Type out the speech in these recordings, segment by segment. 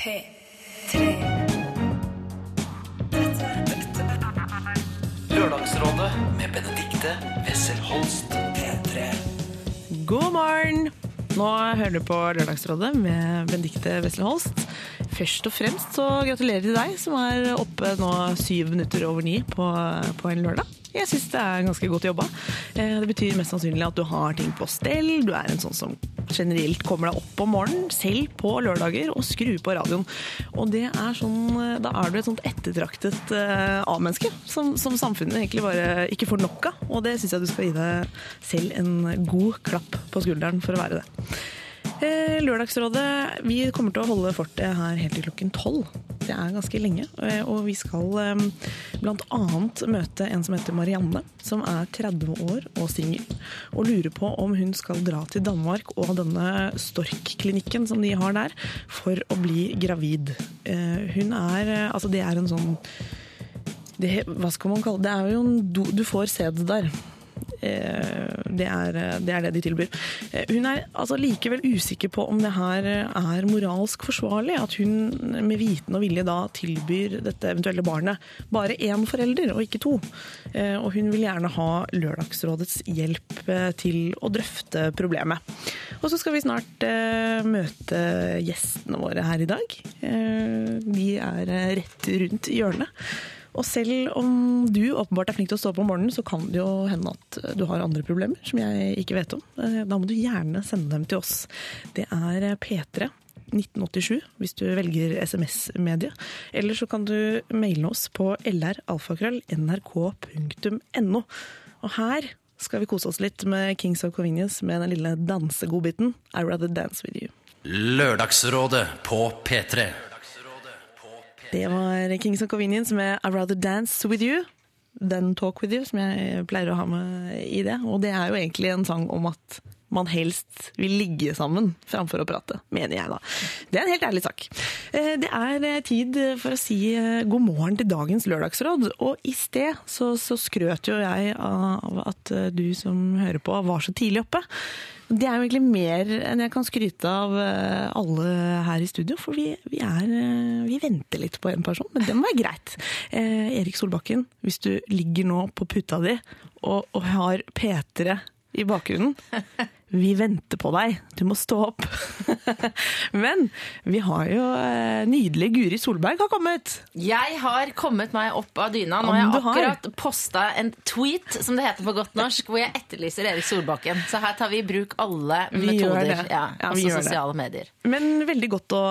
P3. Dette, dette Lørdagsrådet med Benedikte Wessel Holst. P3. God morgen! Nå hører du på Lørdagsrådet med Benedikte Wessel. Først og fremst så gratulerer til deg som er oppe nå syv minutter over ni på, på en lørdag. Jeg syns det er ganske godt jobba. Eh, Det betyr mest sannsynlig at du har ting på stell. Du er en sånn som generelt kommer deg opp om morgenen, selv på lørdager, og skrur på radioen. Og det er sånn, eh, da er du et sånt ettertraktet eh, A-menneske som, som samfunnet egentlig bare ikke får nok av. Og det syns jeg du skal gi deg selv en god klapp på skulderen for å være det. Eh, Lørdagsrådet, vi kommer til å holde fortet her helt til klokken tolv. Det er ganske lenge, eh, og vi skal bl.a. blant annet møte en som heter Marianne, som er 30 år og singel, og lurer på om hun skal dra til Danmark og denne Stork-klinikken som de har der, for å bli gravid. Eh, Hun er, altså det er en sånn det, hva skal man kalle det? Det er jo en du får sæd der. Eh, Det er, det er det de tilbyr. Eh, Hun er altså likevel usikker på om det her er moralsk forsvarlig. At hun med viten og vilje da tilbyr dette eventuelle barnet bare én forelder, og ikke to. Eh, Og hun vil gjerne ha Lørdagsrådets hjelp eh, til å drøfte problemet. Og så skal vi snart eh, møte gjestene våre her i dag. Eh, De er eh, rett rundt hjørnet. Og selv om du åpenbart er flink til å stå opp om morgenen, så kan det jo hende at du har andre problemer som jeg ikke vet om. Eh, Da må du gjerne sende dem til oss. Det er P3 1987 hvis du velger SMS-mediet. Eller så kan du maile oss på lralfakrøll.nrk.no. Og her skal vi kose oss litt med Kings of Convenience med den lille dansegodbiten I Rather Dance With You. Lørdagsrådet på P3. Det var Kings of Convenience med I Rather Dance With You. Den Talk With You, som jeg pleier å ha med i det. Og det er jo egentlig en sang om at man helst vil ligge sammen framfor å prate, mener jeg da. Det er en helt ærlig sak. Eh, Det er eh, tid for å si eh, god morgen til dagens lørdagsråd. Og i sted så, så skrøt jo jeg av at du som hører på var så tidlig oppe. Det er jo egentlig mer enn jeg kan skryte av eh, alle her i studio, for vi, vi, er, eh, vi venter litt på en person, men det må være greit. Eh, Erik Solbakken, hvis du ligger nå på puta di og, og har P3 i bakgrunnen, vi venter på deg, du må stå opp. men vi har jo eh, nydelige Guri Solberg har kommet. Jeg har kommet meg opp av dyna. Nå har jeg akkurat posta en tweet, som det heter på godt norsk, hvor jeg etterlyser Erik Solbakken. Så her tar vi i bruk alle Vi metoder. Ja, Ja, også gjør det. sosiale medier. Men veldig godt å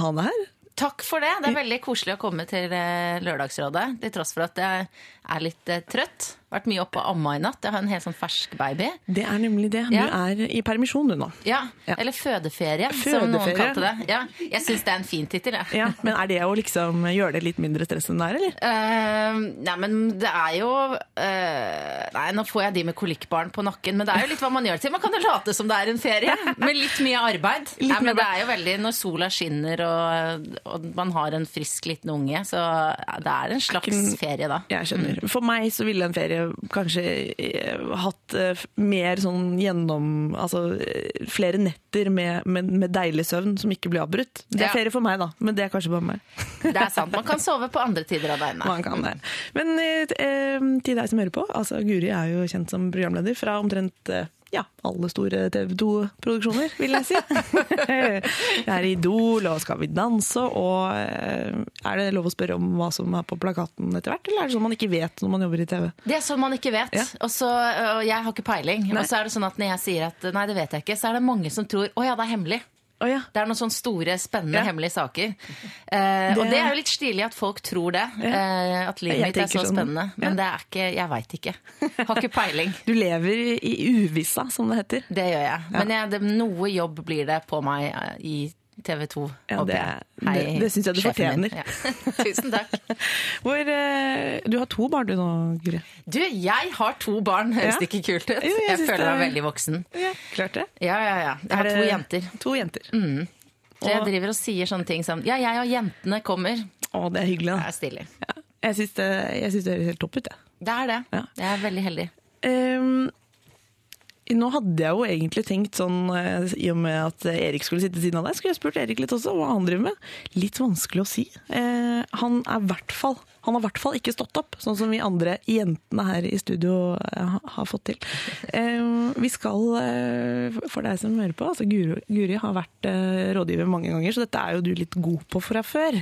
ha deg her. Takk for det. Det er veldig koselig å komme til eh, Lørdagsrådet. Til tross for at jeg er litt eh, trøtt. Vært mye oppe og amma i natt. Jeg har en helt sånn fersk baby. Det er nemlig det. Du Ja. er i permisjon du nå. Ja, Ja. Eller fødeferie, som noen Fødeferie. kalte det. Ja, jeg syns det er en fin tittel, jeg. Ja, men er det å liksom gjøre det litt mindre stress enn det er, eller? Eh, nei, men det er jo eh, Nei, nå får jeg de med kolikkbarn på nakken, men det er jo litt hva man gjør til. Man kan jo late som det er en ferie, med litt mye arbeid. Litt nei, mye men det er jo veldig Når sola skinner og, og man har en frisk liten unge, så ja, det er en slags ferie da. Jeg skjønner. For meg så ville en ferie kanskje eh, hatt eh, mer sånn gjennom Altså eh, flere netter med, med, med deilig søvn som ikke blir avbrutt. Det er ferie for meg, da, men det er kanskje bare meg. Det er sant. Man kan sove på andre tider av døgnet. Man kan det. Men eh, til deg som hører på, altså Guri er jo kjent som programleder fra omtrent eh, ja, alle store TV 2-produksjoner, vil jeg si. Det er Idol og Skal vi danse, og eh, er det lov å spørre om hva som er på plakaten etter hvert, eller er det sånn man ikke vet når man jobber i TV? Det er sånn man ikke vet. Ja. Og så, og jeg har ikke peiling. Nei. Og så er det sånn at når jeg sier at nei, det vet jeg ikke, så er det mange som tror å ja, det er hemmelig. Å ja. Det er noen sånne store, spennende, Ja. hemmelige saker. Eh, Og det er jo litt stilig at folk tror det. Eh, at livet Jeg mitt er så sånn. spennende. Men det er ikke, jeg veit ikke. Har ikke peiling. Du lever i uvissa, som det heter. Det gjør jeg. Men jeg, det, noe jobb blir det på meg i i TV 2. Ja, det- jeg. det- det synes jeg du fortjener. Ja. Tusen takk. Hvor, eh, du har to barn du nå, Guri. Du, jeg har to barn. Høres Ja. det ikke kult ut? Jo, jeg jeg føler meg er- veldig voksen. Ja, klart det. Ja, ja, ja. Jeg har to jenter. To jenter. Så jeg driver og sier sånne ting som Ja, jeg og jentene kommer. Å, det er hyggelig. Det Da. er stilig. Ja. Jeg syns det, det høres helt topp ut, jeg. Det er det. Ja. Jeg er veldig heldig. Ehm, nå hadde jeg jo egentlig tenkt sånn, eh, i og med at Erik skulle sitte siden av deg, skulle jeg spurt Erik litt også hva han driver med. Litt vanskelig å si. Eh, han er i hvert fall han har i hvert fall ikke stått opp, sånn som vi andre jentene her i studio eh, har fått til. Eh, vi skal, eh, for deg som hører på, altså Guri, Guri har vært rådgiver mange ganger, så dette er jo du litt god på fra før.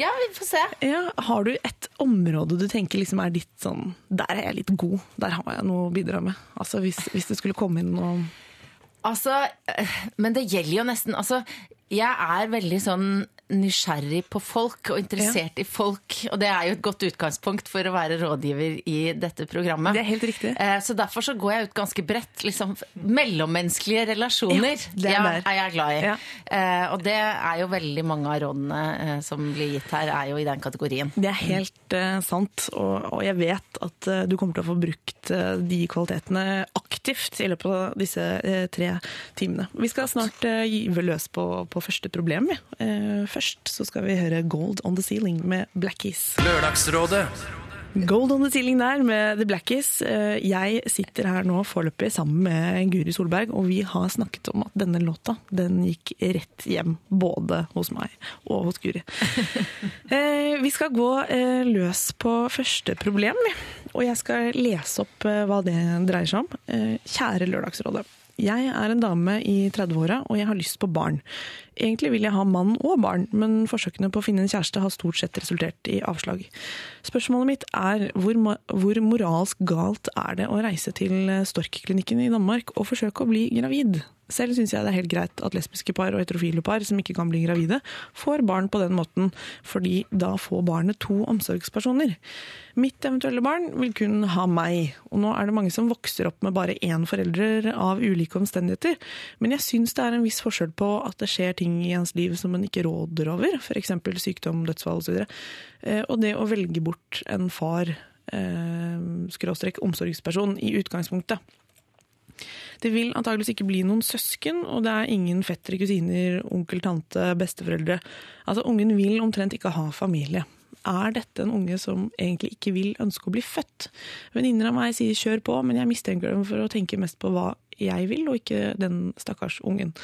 Ja, vi får se. Ja, har du et område du tenker liksom er ditt sånn Der er jeg litt god, der har jeg noe å bidra med. Altså hvis, hvis det skulle komme inn noe Altså, men det gjelder jo nesten Altså, jeg er veldig sånn nysgjerrig på folk og interessert i folk. Og det er jo et godt utgangspunkt for å være rådgiver i dette programmet. Det er helt riktig. Eh, Så derfor så går jeg ut ganske bredt. Liksom, mellommenneskelige relasjoner Ja, det er ja, er jeg glad i. Ja. Eh, og det er jo veldig mange av rådene eh, som blir gitt her, er jo i den kategorien. Det er helt eh, sant, og, og jeg vet at eh, du kommer til å få brukt eh, de kvalitetene aktivt i løpet av disse tre timene. Vi skal snart gyve løs på, på første problem. vi. Først så skal vi høre Gold on the Ceiling med Blackies. Lørdagsrådet Gold on the Ceiling der med The Blackies. Eh, Jeg sitter her nå foreløpig sammen med Guri Solberg, og vi har snakket om at denne låta den gikk rett hjem både hos meg og hos Guri. Eh, Vi skal gå eh, løs på første problem, vi. og jeg skal lese opp hva det dreier seg om. Kjære Lørdagsrådet. Jeg er en dame i 30-åra, og jeg har lyst på barn. Egentlig vil jeg ha mann og barn, men forsøkene på å finne en kjæreste har stort sett resultert i avslag. Spørsmålet mitt er hvor, hvor moralsk galt er det å reise til Stork-klinikken i Danmark og forsøke å bli gravid? Selv syns jeg det er helt greit at lesbiske par og heterofile par som ikke kan bli gravide, får barn på den måten, fordi da får barnet to omsorgspersoner. Mitt eventuelle barn vil kun ha meg, og nå er det mange som vokser opp med bare én forelder av ulike omstendigheter, men jeg syns det er en viss forskjell på at det skjer ting i ens liv som man ikke råder over, f.eks. sykdom, dødsfall osv., og, og det å velge bort en far, eh, skråstrek omsorgsperson, i utgangspunktet. Det vil antageligvis ikke bli noen søsken, og det er ingen fettere, kusiner, onkel, tante, besteforeldre. Altså, ungen vil omtrent ikke ha familie. Er dette en unge som egentlig ikke vil ønske å bli født? Venninner av meg sier kjør på, men jeg mistenker dem for å tenke mest på hva jeg vil, og ikke den stakkars ungen.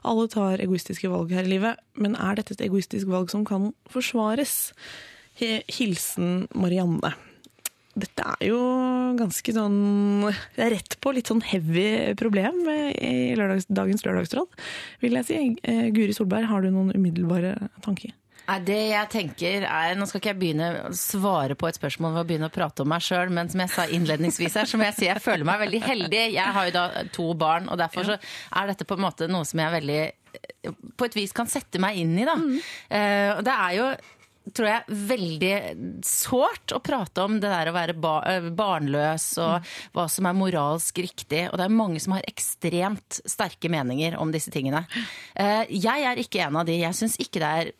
Alle tar egoistiske valg her i livet, men er dette et egoistisk valg som kan forsvares? Hilsen Marianne. Dette er jo ganske sånn Det er rett på litt sånn heavy problem i lørdags, dagens lørdagsråd, vil jeg si. Eh, Guri Solberg, har du noen umiddelbare tanker? Det jeg tenker er, Nå skal ikke jeg begynne å svare på et spørsmål ved å begynne å prate om meg sjøl, men som jeg sa innledningsvis her, så må jeg si jeg føler meg veldig heldig. Jeg har jo da to barn, og derfor så er dette på en måte noe som jeg veldig på et vis kan sette meg inn i. Da. Eh, og det er jo tror jeg, veldig sårt å prate om det der å være ba eh, barnløs og hva som er moralsk riktig. Og det er mange som har ekstremt sterke meninger om disse tingene. Eh, jeg er ikke en av de. Jeg syns ikke det er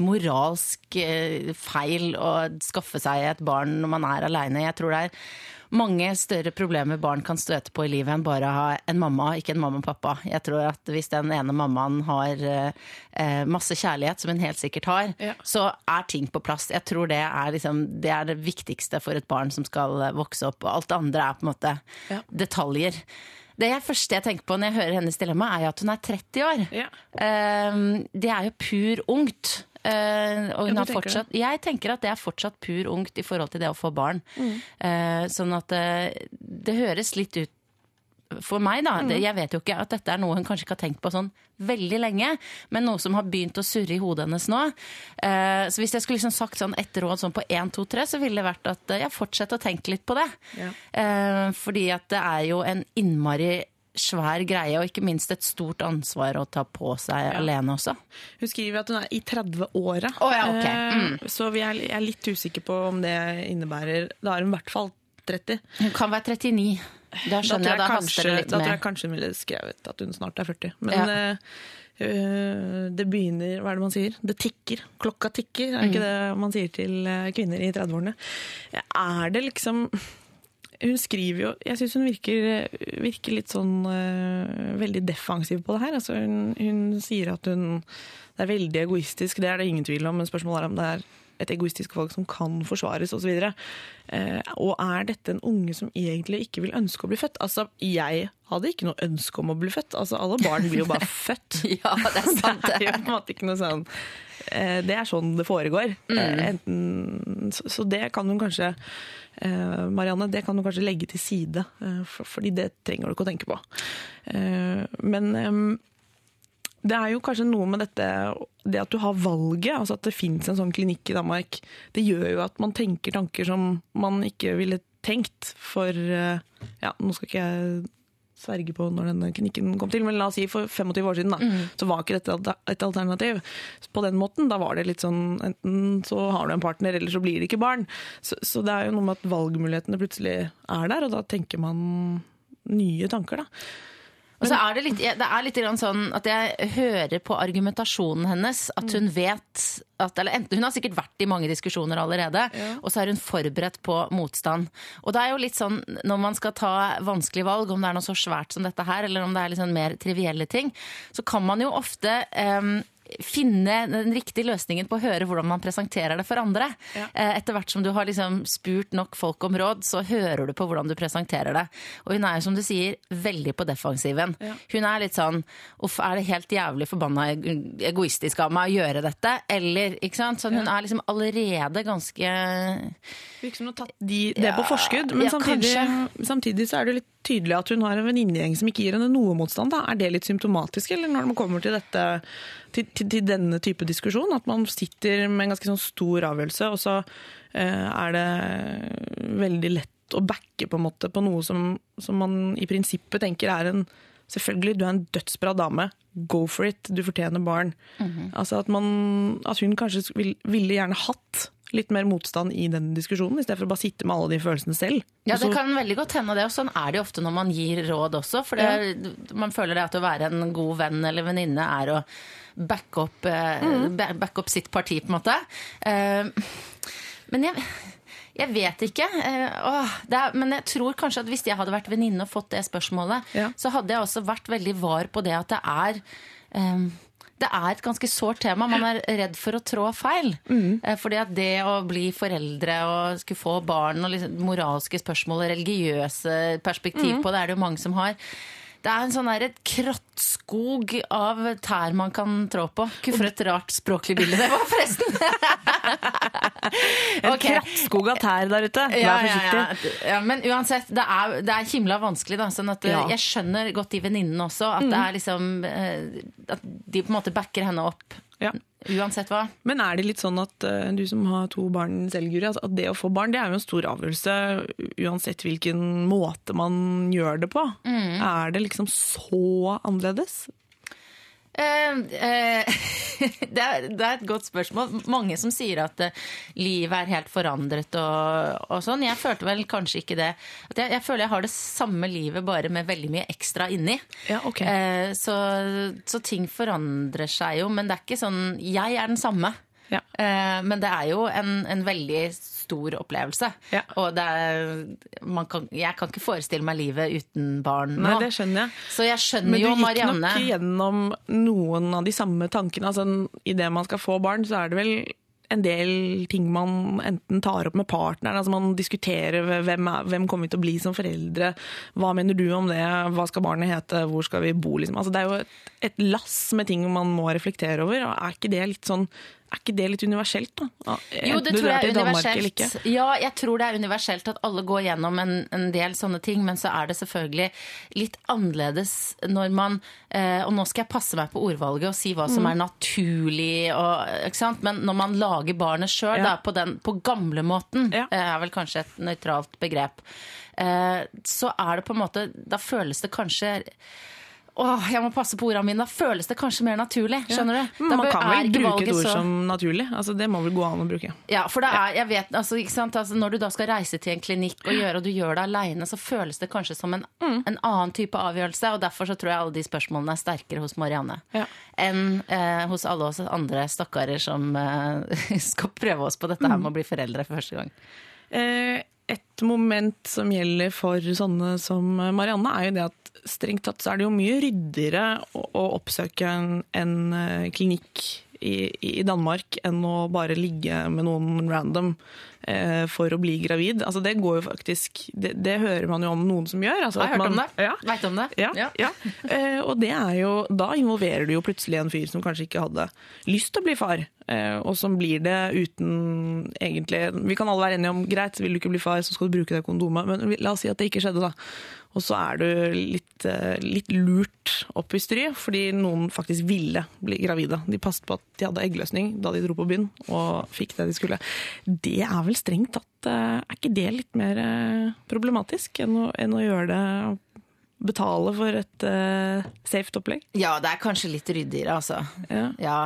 moralsk eh, feil å skaffe seg et barn når man er aleine. Jeg tror det er mange større problemer barn kan støte på i livet enn bare å ha en mamma, ikke en mamma og pappa. Jeg tror at hvis den ene mammaen har eh, masse kjærlighet, som hun helt sikkert har, Ja. så er ting på plass. Jeg tror det er, liksom, det er det viktigste for et barn som skal eh, vokse opp. Og alt det andre er på en måte Ja. detaljer. Det første jeg tenker på når jeg hører hennes dilemma, er at hun er 30 år. Ja. Eh, det er jo pur ungt. Eh, og hun Ja, har fortsatt, jeg tenker at det er fortsatt pur ungt i forhold til det å få barn. Mm. Eh, sånn at eh, det høres litt ut for meg, da. Mm. Jeg vet jo ikke at dette er noe hun kanskje ikke har tenkt på sånn veldig lenge, men noe som har begynt å surre i hodet hennes nå. Eh, så hvis jeg skulle liksom sagt sånn ett råd sånn på én, to, tre, så ville det vært at jeg fortsetter å tenke litt på det. Ja. Eh, fordi at det er jo en innmari svær greie, og ikke minst et stort ansvar å ta på seg alene også. Hun skriver at hun er i 30-åra, Å ja, ok. Mm. så vi er, er litt usikker på om det innebærer Da er hun i hvert fall 30. Hun kan være 39. Da skjønner jeg, da kanskje, det litt mer. da tror jeg kanskje hun ville skrevet at hun snart er 40. Men Ja. eh, øh, det begynner Hva er det man sier? Det tikker. Klokka tikker, er Mm. ikke det man sier til eh, kvinner i 30-årene? Er det liksom hun skriver jo Jeg syns hun virker, virker litt sånn uh, veldig defensiv på det her. Altså, hun, hun sier at hun Det er veldig egoistisk, det er det ingen tvil om, men spørsmålet er om det er et egoistisk valg som kan forsvares osv. Og, uh, og er dette en unge som egentlig ikke vil ønske å bli født? Altså, jeg hadde ikke noe ønske om å bli født. Altså, alle barn blir jo bare født. Ja, det er sant. Det er jo på en måte ikke noe sånn Det er sånn det foregår. Mm. Eh, Enten, så, så det kan hun kanskje eh, Marianne, det kan du kanskje legge til side, eh, for, fordi det trenger du ikke å tenke på. Eh, men det er jo kanskje noe med dette Det at du har valget, altså at det fins en sånn klinikk i Danmark, det gjør jo at man tenker tanker som man ikke ville tenkt for eh, Ja, nå skal ikke jeg sverge på når denne klinikken kom til, men la oss si for 25 år siden, da, så var ikke dette et alternativ. På den måten, da var det litt sånn enten så har du en partner, eller så blir det ikke barn. Så, så det er jo noe med at valgmulighetene plutselig er der, og da tenker man nye tanker, da. Og så er det litt, det er litt sånn at jeg hører på argumentasjonen hennes at hun vet at eller enten, Hun har sikkert vært i mange diskusjoner allerede, og så er hun forberedt på motstand. Og det er jo litt sånn når man skal ta vanskelige valg, om det er noe så svært som dette her, eller om det er litt sånn mer trivielle ting, så kan man jo ofte em, finne den riktige løsningen på å høre hvordan man presenterer det for andre. Ja. Eh, Etter hvert som du har liksom spurt nok folk om råd, så hører du på hvordan du presenterer det. Og hun er jo, som du sier, veldig på defensiven. Ja. Hun er litt sånn Uff, er det helt jævlig forbanna ego- egoistisk av meg å gjøre dette? Eller, ikke sant? Så hun er liksom allerede ganske Virker som hun har tatt de, det på forskudd, men ja, samtidig, samtidig så er det litt tydelig at hun har en venninnegjeng som ikke gir henne noe motstand. Da. Er det litt symptomatisk, eller når man kommer til, dette, til, til, til denne type diskusjon? At man sitter med en ganske sånn stor avgjørelse, og så eh, er det veldig lett å backe på måte på noe som, som man i prinsippet tenker er en Selvfølgelig, du er en dødsbra dame. Go for it. Du fortjener barn. Mhm. Altså at, man, at hun kanskje vil, ville gjerne hatt litt mer motstand i den diskusjonen, i stedet for å bare sitte med alle de følelsene selv. Ja, det kan veldig godt hende det, og sånn er det jo ofte når man gir råd også. For det, man føler det at å være en god venn eller venninne er å backe opp, eh, Mm. back opp sitt parti, på en måte. Eh, men jeg, jeg vet ikke. Eh, åh, det er, men jeg tror kanskje at hvis jeg hadde vært venninne og fått det spørsmålet, Ja. så hadde jeg også vært veldig var på det at det er eh, det er et ganske sårt tema. Man er redd for å trå feil. Mm. Eh, Fordi at det å bli foreldre og skulle få barn og liksom moralske spørsmål og religiøse perspektiv Mm. på det, er det jo mange som har. Det er en sånn der, et krattskog av tær man kan trå på. Ikke for et rart språklig bilde det var, forresten! En okay. krattskog av tær der ute. Vær Ja, forsiktig. ja, ja. men uansett, det er, det er himla vanskelig. Da, sånn at eh. Jeg skjønner godt de venninnene også. At det er liksom eh, At de på en måte backer henne opp Ja. uansett hva. Men er det litt sånn at eh, du som har to barn selv, Guri, altså at det å få barn det er jo en stor avgjørelse uansett hvilken måte man gjør det på? Mm. Er det liksom så annerledes? Eh, eh, det, er, et godt spørsmål. Mange som sier at eh, livet er helt forandret og, og sånn. Jeg følte vel kanskje ikke det. Jeg, jeg føler jeg har det samme livet, bare med veldig mye ekstra inni. Ja, okay. Eh, så, så ting forandrer seg jo, men det er ikke sånn Jeg er den samme. Ja. Eh, men det er jo en, en veldig stor opplevelse. Ja. Og det er, man kan, jeg kan ikke forestille meg livet uten barn nå. Nei, det skjønner jeg. Så jeg skjønner Men du gikk nok gjennom noen av de samme tankene. Altså, Idet man skal få barn, så er det vel en del ting man enten tar opp med partneren. altså Man diskuterer hvem, er, hvem kommer vi til å bli som foreldre. Hva mener du om det? Hva skal barnet hete? Hvor skal vi bo? Liksom. Altså, det er jo et, et lass med ting man må reflektere over. og Er ikke det litt sånn er ikke det litt universelt, da? Jo, det tror jeg er universelt. Ja, jeg tror det er universelt at alle går gjennom en, en del sånne ting, men så er det selvfølgelig litt annerledes når man eh, Og nå skal jeg passe meg på ordvalget og si hva som Mm. er naturlig, og, men når man lager barnet sjøl, Ja. på, den- på gamlemåten, Ja. eh, er vel kanskje et nøytralt begrep, eh, så er det på en måte Da føles det kanskje Åh, jeg må passe på ordene mine. Da føles det kanskje mer naturlig. Skjønner du? Men man bør- kan vel bruke et ord så- som naturlig? Altså, det må vel gå an å bruke. ja, for det er, jeg vet, altså? Altså, Når du da skal reise til en klinikk og gjøre, og du gjør det aleine, så føles det kanskje som en, Mm. en annen type avgjørelse. Og derfor så tror jeg alle de spørsmålene er sterkere hos Marianne Ja. enn eh, hos alle oss andre stakkarer som eh, skal prøve oss på dette her Mm. med å bli foreldre for første gang. Eh, et moment som gjelder for sånne som Marianne, er jo det at strengt tatt så er det jo mye ryddigere å, å oppsøke en, en eh, klinikk i, i Danmark enn å bare ligge med noen random eh, for å bli gravid. Altså det går jo faktisk Det, det hører man jo om noen som gjør. Altså Jeg har hørt om det. Ja. Veit om det. Ja, ja. Eh, og det er jo, da involverer du jo plutselig en fyr som kanskje ikke hadde lyst til å bli far, eh, og som blir det uten egentlig Vi kan alle være enige om greit, vil du ikke bli far, så skal du bruke det kondomet, men la oss si at det ikke skjedde, da. Og så er du litt, eh, litt lurt opp i stry, fordi noen faktisk ville bli gravide. De passet på at de hadde eggløsning da de dro på byen, og fikk det de skulle. Det er vel strengt tatt eh, Er ikke det litt mer eh, problematisk enn å, enn å gjøre det betale for et uh, safe opplegg. Ja, det er kanskje litt ryddigere, altså. Ja. Ja,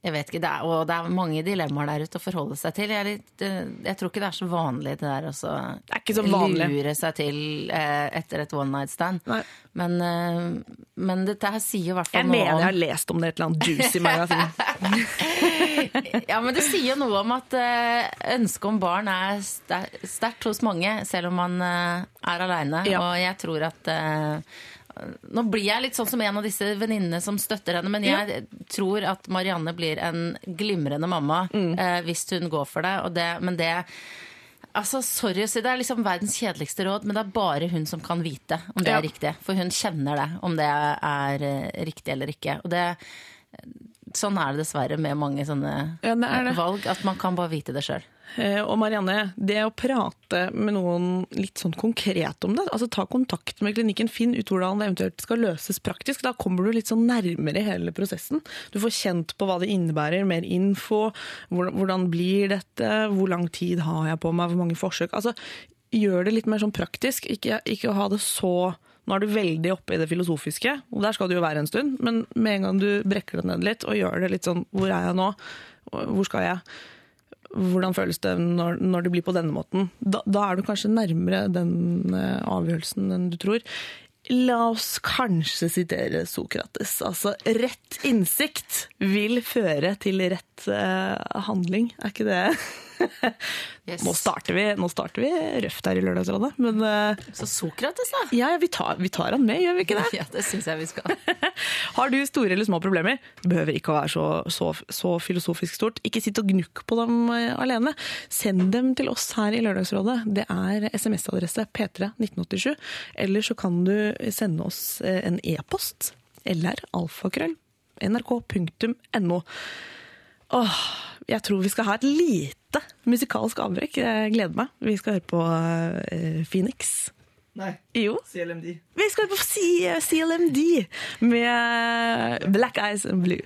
jeg vet ikke. Det er, og det er mange dilemmaer der ute å forholde seg til. Jeg, litt, eh, jeg tror ikke det er så vanlig det der å så Det ikke så vanlig. lure seg til eh, etter et one night stand. Nei. Men, eh, men dette her sier i hvert fall Jeg noe mener om jeg har lest om det i et eller annet juicy magasin. Ja, men det sier noe om at eh, ønsket om barn er sterkt hos mange, selv om man eh, er aleine. Ja. Og jeg tror at eh, Nå blir jeg litt sånn som en av disse venninnene som støtter henne, men jeg tror at Marianne blir en glimrende mamma Mm. eh, hvis hun går for det. Det men det Altså, sorry å si, Det er liksom verdens kjedeligste råd, men det er bare hun som kan vite om det Ja. er riktig. For hun kjenner det, om det er eh, riktig eller ikke. Og det, sånn er det dessverre med mange sånne Ja, det det. valg, at man kan bare vite det sjøl. Eh, Og Marianne, det å prate med noen litt sånn konkret om det, altså ta kontakt med klinikken, finn ut hvordan det eventuelt skal løses praktisk, da kommer du litt sånn nærmere hele prosessen. Du får kjent på hva det innebærer, mer info, hvordan, blir dette, hvor lang tid har jeg på meg, hvor mange forsøk. Altså, gjør det litt mer sånn praktisk, ikke, ikke ha det så nå er du veldig oppe i det filosofiske, og der skal du jo være en stund, men med en gang du brekker det ned litt og gjør det litt sånn Hvor er jeg nå? Hvor skal jeg? Hvordan føles det når, når det blir på denne måten? Da, da er du kanskje nærmere den eh, avgjørelsen enn du tror. La oss kanskje sitere Sokrates. Altså, rett innsikt vil føre til rett eh, handling. Er ikke det Yes. Nå starter vi, nå starter vi røft her i Lørdagsrådet, men eh, Så Sokrates, da? ja, vi, tar, vi tar han med, gjør vi ikke det? Ja, det syns jeg vi skal. Har du store eller små problemer, det behøver ikke å være så, så, så filosofisk stort. Ikke sitt og gnukk på dem eh, alene. Send dem til oss her i Lørdagsrådet. Det er SMS-adresse P31987. Eller så kan du sende oss en e-post. Eller alfakrøll. nrk.no. Åh, jeg tror vi skal ha et lite musikalsk avbrekk. Jeg gleder meg. Vi skal høre på uh, Phoenix. Nei, Jo. CLMD. Vi skal høre på C- CLMD med Black Eyes and Blue.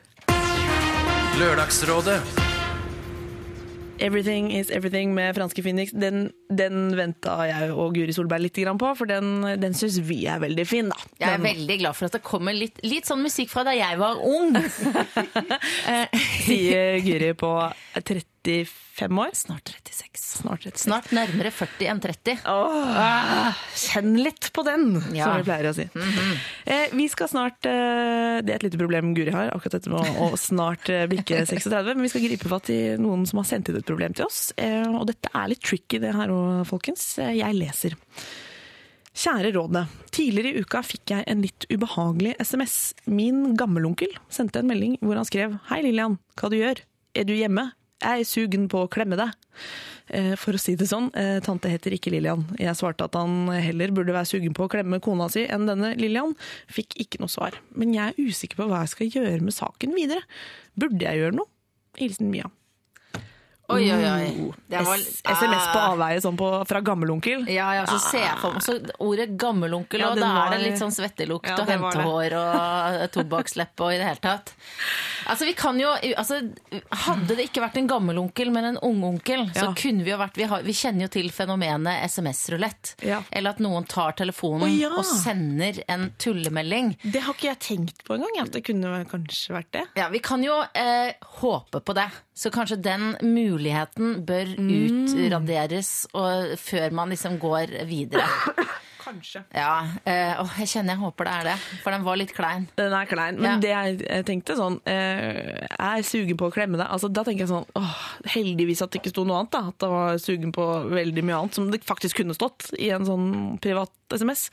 Lørdagsrådet. Everything is Everything med franske Phoenix. Den, den venta jeg og Guri Solberg litt på, for den, den syns vi er veldig fin, da. Jeg er veldig glad for at det kommer litt, litt sånn musikk fra da jeg var ung. Sier Guri på 35 år. Snart 36. Snart 36. Snart nærmere 40 enn 30. Åh, kjenn litt på den, Ja. som vi pleier å si. eh, vi skal snart eh, Det er et lite problem Guri har, akkurat dette med å, å snart eh, bikke 36. Men vi skal gripe fatt i noen som har sendt inn et problem til oss. Eh, og dette er litt tricky, det her òg, folkens. Jeg leser. Kjære rådet. Tidligere i uka fikk jeg en litt ubehagelig SMS. Min gammelonkel sendte en melding hvor han skrev Hei Lillian, hva du gjør? Er du hjemme? Jeg er sugen på å klemme deg. Eh, For å si det sånn, eh, tante heter ikke Lillian. Jeg svarte at han heller burde være sugen på å klemme kona si enn denne Lillian. Fikk ikke noe svar. Men jeg er usikker på hva jeg skal gjøre med saken videre. Burde jeg gjøre noe? Hilsen Mia. Oi, oi, oi. Det var- SMS på avveie sånn på, fra gammelonkel. Ja, ja, så ser jeg for meg så ordet gammelonkel, Ja, og da var- er det litt sånn svettelukt Ja, og hentehår og tobakksleppe og i det hele tatt. Altså, vi kan jo, altså, Hadde det ikke vært en gammelonkel, men en ungonkel, så kunne vi jo vært vi, har, vi kjenner jo til fenomenet SMS-rulett. Eller at noen tar telefonen oh, og sender en tullemelding. Det har ikke jeg tenkt på engang, at det kunne kanskje vært det. Ja, Vi kan jo eh, håpe på det. Så kanskje den muligheten bør Mm. utraderes og, før man liksom går videre. Kanskje. Ja, eh, åh, jeg kjenner jeg håper det er det, for den var litt klein. Den er klein. Men det jeg, jeg tenkte sånn eh, Jeg er sugen på å klemme deg. Altså, da tenker jeg sånn åh, Heldigvis at det ikke sto noe annet. da At jeg var sugen på veldig mye annet som det faktisk kunne stått i en sånn privat SMS.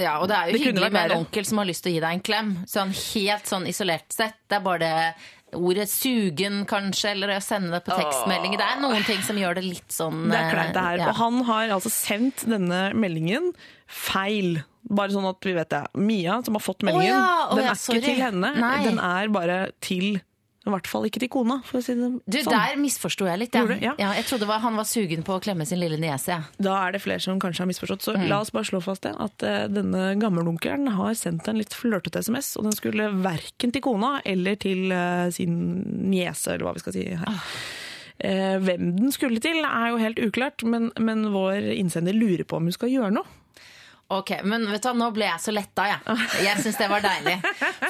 Ja, og det er jo Det kunne hyggelig vært med en verre. onkel som har lyst til å gi deg en klem. Sånn helt sånn isolert sett. Det er bare det ordet 'sugen', kanskje, eller å sende det på tekstmelding. Det er noen ting som gjør det litt sånn Det er kleint, det her. eh, ja. Og han har altså sendt denne meldingen feil. Bare sånn at vi vet det. Mia, som har fått meldingen, ja, å den er sorry. ikke til henne. Nei. Den er bare til I hvert fall ikke til kona, for å si det Du, sånn. Der misforsto jeg litt. Ja. Gjorde? Ja. Ja, jeg trodde var, han var sugen på å klemme sin lille niese. Da er det flere som kanskje har misforstått. Så Mm. la oss bare slå fast det, at uh, denne gammeldunkeren har sendt en litt flørtete SMS, og den skulle verken til kona eller til uh, sin niese, eller hva vi skal si her. Ah. Uh, hvem den skulle til er jo helt uklart, men, men vår innsender lurer på om hun skal gjøre noe. Ok, men vet du, Nå ble jeg så letta, jeg. Jeg syns det var deilig.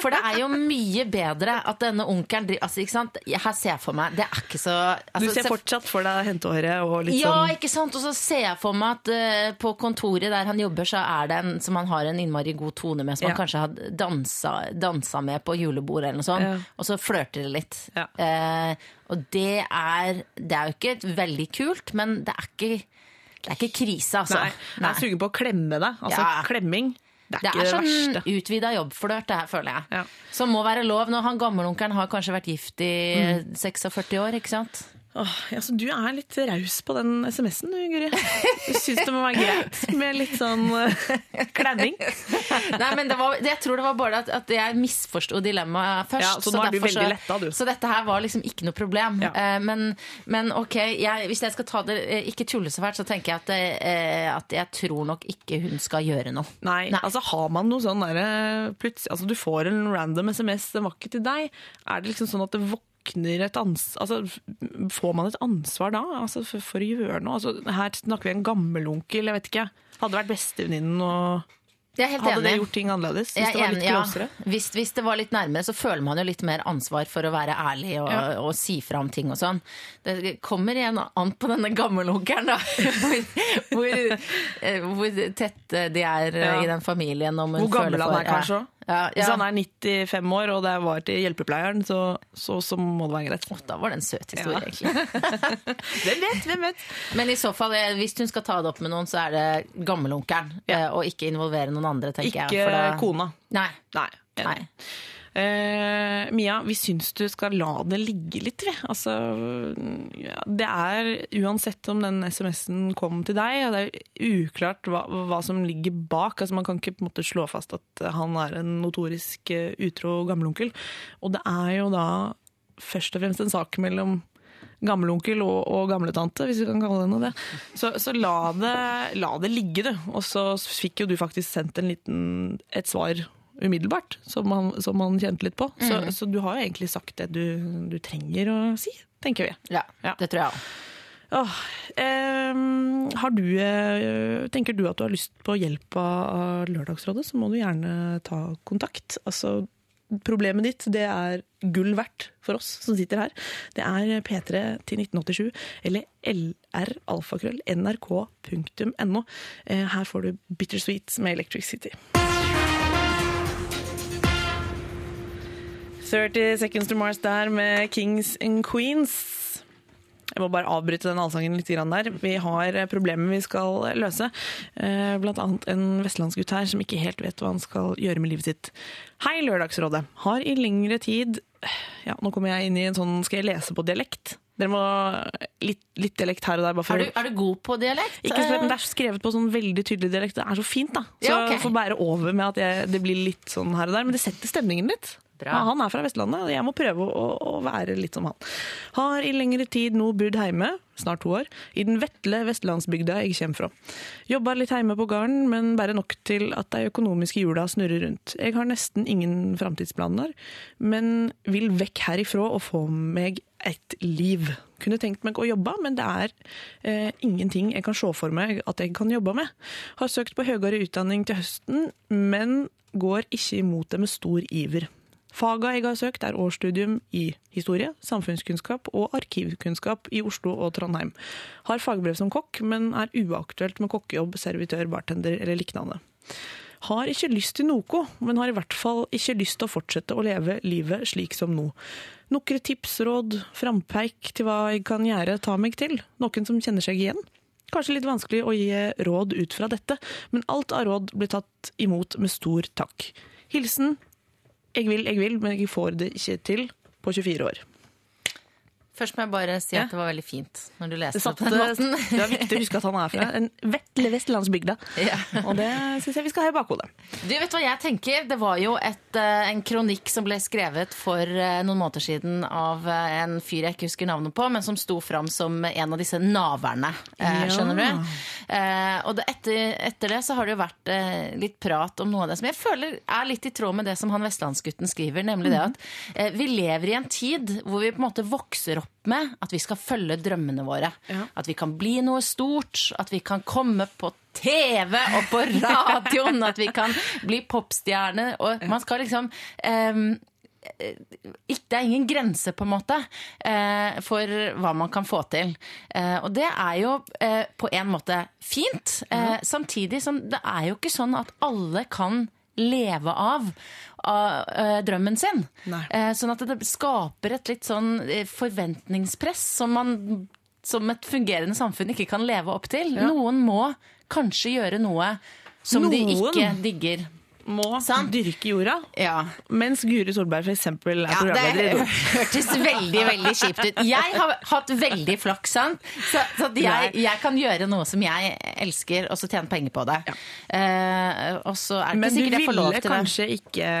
For det er jo mye bedre at denne onkelen altså, ikke sant? Her ser jeg for meg Det er ikke så Du altså, ser fortsatt for deg hentehåret og litt Ja, sånn ikke sant? Og så ser jeg for meg at uh, på kontoret der han jobber, så er det en som han har en innmari god tone med, som Ja. han kanskje har dansa, dansa med på julebord eller noe sånt. Ja. Og så flørter det litt. Eh, og det er Det er jo ikke veldig kult, men det er ikke, det er ikke krise, altså. Nei, jeg er sugen på å klemme deg. Altså Ja. klemming. Det er Det ikke er det sånn utvida jobbflørt, det her, føler jeg. Ja. Som må være lov når han gammelonkelen har kanskje vært gift i Mm. 46 år, ikke sant? Åh, altså, du er litt raus på den SMS-en du, Guri. Du syns det må være greit med litt sånn uh, klemming. Nei, men det var, Jeg tror det var bare at, at jeg misforsto dilemmaet først. Ja, så nå er du veldig letta, du. Så dette her var liksom ikke noe problem. Ja. Uh, men, men ok, jeg, hvis jeg skal ta det eh, ikke tulle så fælt, så tenker jeg at, eh, at jeg tror nok ikke hun skal gjøre noe. Nei, Nei. altså har man noe sånn derre plutselig Altså du får en random SMS, den var ikke til deg. Er det liksom sånn at det våkner et ans... Altså får man et ansvar da? Altså for, for å gjøre noe? Altså her snakker vi en gammelonkel, jeg vet ikke. Hadde vært bestevenninnen og Hadde enig. det gjort ting annerledes? Hvis det var litt enig, ja. Hvis, hvis det var litt nærmere, så føler man jo litt mer ansvar for å være ærlig og, Ja. og si fra om ting og sånn. Det kommer igjen an på denne gammelonkelen, da. Hvor, hvor, eh, hvor tett de er eh, Ja. i den familien. Hvor gammel han er kanskje òg. Ja, Hvis han er 95 år og det var til hjelpepleieren, så, så, så må det være greit. Oh, Da var det en søt historie, Ja. egentlig. Hvem vet, hvem vet? Men i så fall, eh, hvis hun skal ta det opp med noen, så er det gammelonkelen. Ja. eh, Og ikke involvere noen andre, tenker Ikke jeg. Ikke da- kona. Nei. Nei. Nei. Eh, Mia, vi syns du skal la det ligge litt, vi. Altså, ja, det er uansett om den SMS-en kom til deg, og det er uklart hva, hva som ligger bak. Altså, man kan ikke på en måte slå fast at han er en notorisk eh, utro gammelonkel. Og det er jo da først og fremst en sak mellom gammelonkel og, og gamletante, hvis vi kan kalle det noe det. Så, så la, det, la det ligge, du. Og så fikk jo du faktisk sendt en liten, et svar umiddelbart, som han, som han kjente litt på. Så, så du har jo egentlig sagt det du, du trenger å si, tenker vi. Ja, Ja. det tror jeg òg. Åh, ehm, har du, eh, tenker du at du har lyst på hjelp av Lørdagsrådet, så må du gjerne ta kontakt. Altså, problemet ditt det er gull verdt for oss som sitter her. Det er P3 til 1987 eller lralfakrøll nrk.no. Eh, Her får du Bittersweet med Electric City. 30 Seconds to Mars der med Kings and Queens. Jeg må bare avbryte den allsangen litt der. Vi har problemer vi skal løse. Eh, Blant annet en vestlandsgutt her som ikke helt vet hva han skal gjøre med livet sitt. Hei, Lørdagsrådet. Har i lengre tid Ja, nå kommer jeg inn i en sånn Skal jeg lese på dialekt? Dere må Litt, litt dialekt her og der. Bare for, Er, du- er du god på dialekt? ikke det er skrevet på sånn veldig tydelig dialekt. Det er så fint, da. Så Ja, okay. jeg får bære over med at jeg, det blir litt sånn her og der. Men det setter stemningen litt. Ja, han er fra Vestlandet, og jeg må prøve å, å være litt som han. Har i lengre tid nå bodd hjemme, snart to år, i den vetle vestlandsbygda jeg kommer fra. Jobba litt hjemme på gården, men bare nok til at de økonomiske hjula snurrer rundt. Jeg har nesten ingen framtidsplaner, men vil vekk herifra og få meg et liv. Kunne tenkt meg å jobbe, men det er eh, ingenting jeg kan se for meg at jeg kan jobbe med. Har søkt på høyere utdanning til høsten, men går ikke imot det med stor iver. Faga jeg har søkt, er årsstudium i historie, samfunnskunnskap og arkivkunnskap i Oslo og Trondheim. Har fagbrev som kokk, men er uaktuelt med kokkejobb, servitør, bartender eller lignende. Har ikke lyst til noe, men har i hvert fall ikke lyst til å fortsette å leve livet slik som nå. Nokre tips, råd, frampeik til hva jeg kan gjøre, ta meg til. Noen som kjenner seg igjen? Kanskje litt vanskelig å gi råd ut fra dette, men alt av råd blir tatt imot med stor takk. Hilsen jeg vil, jeg vil, men jeg får det ikke til på 24 år. Først må jeg bare si at det var veldig fint når du leste det på den måten. det er viktig å huske at han er fra en vetle vestlandsbygda, Ja. og det syns jeg vi skal ha i bakhodet. Du vet hva jeg tenker? Det var jo et, eh, en kronikk som ble skrevet for eh, noen måneder siden av eh, en fyr jeg ikke husker navnet på, men som sto fram som en av disse naverne. Ja. Skjønner du? Og det, etter, etter det så har det jo vært litt prat om noe av det som jeg føler er litt i tråd med det som han vestlandsgutten skriver, nemlig det at eh, vi lever i en tid hvor vi på en måte vokser opp med at vi skal følge drømmene våre. Ja. At vi kan bli noe stort, at vi kan komme på TV og på radioen, at vi kan bli popstjerne. Og man skal liksom ikke- Det er ingen grense, på en måte, eh, for hva man kan få til. Eh, og det er jo på en måte fint. Samtidig som det er jo ikke sånn at alle kan leve av av eh, drømmen sin. Nei. Eh, sånn at det skaper et litt sånn eh, forventningspress som man som et fungerende samfunn ikke kan leve opp til. Ja. Noen må kanskje gjøre noe som de ikke digger. Må Sant. dyrke jorda, Ja, mens Guri Solberg eksempel er ja programleder i Det hørtes veldig veldig kjipt ut. Jeg har hatt veldig flaks, sant? så, så jeg, jeg kan gjøre noe som jeg elsker, og så tjene penger på det. Eh, og så er det Men ikke du sikkert jeg får lov ville til det. kanskje ikke,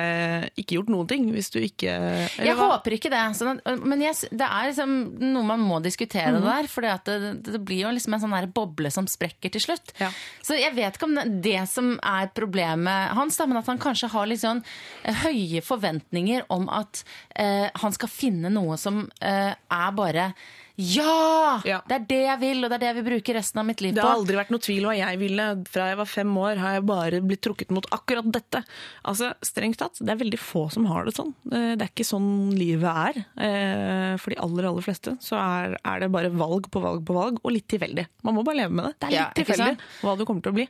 ikke gjort noen ting hvis du ikke Jeg hva? håper ikke det. Sånn at, men yes, det er liksom noe man må diskutere mm. der. For det, det blir jo liksom en sånn boble som sprekker til slutt. Ja. Så jeg vet ikke om det, det som er problemet hans, da, men at han kanskje har litt sånn eh, høye forventninger om at eh, han skal finne noe som eh, er bare ja! Ja. Det er det jeg vil, og det er det jeg vil bruke resten av mitt liv på. Det har aldri vært noe tvil hva jeg ville. Fra jeg var fem år har jeg bare blitt trukket mot akkurat dette. Altså, Strengt tatt, det er veldig få som har det sånn. Eh, Det er ikke sånn livet er. Eh, For de aller, aller fleste så er, er det bare valg på valg på valg, og litt tilfeldig. Man må bare leve med det. Det er litt Ja, tilfeldig hva du kommer til å bli.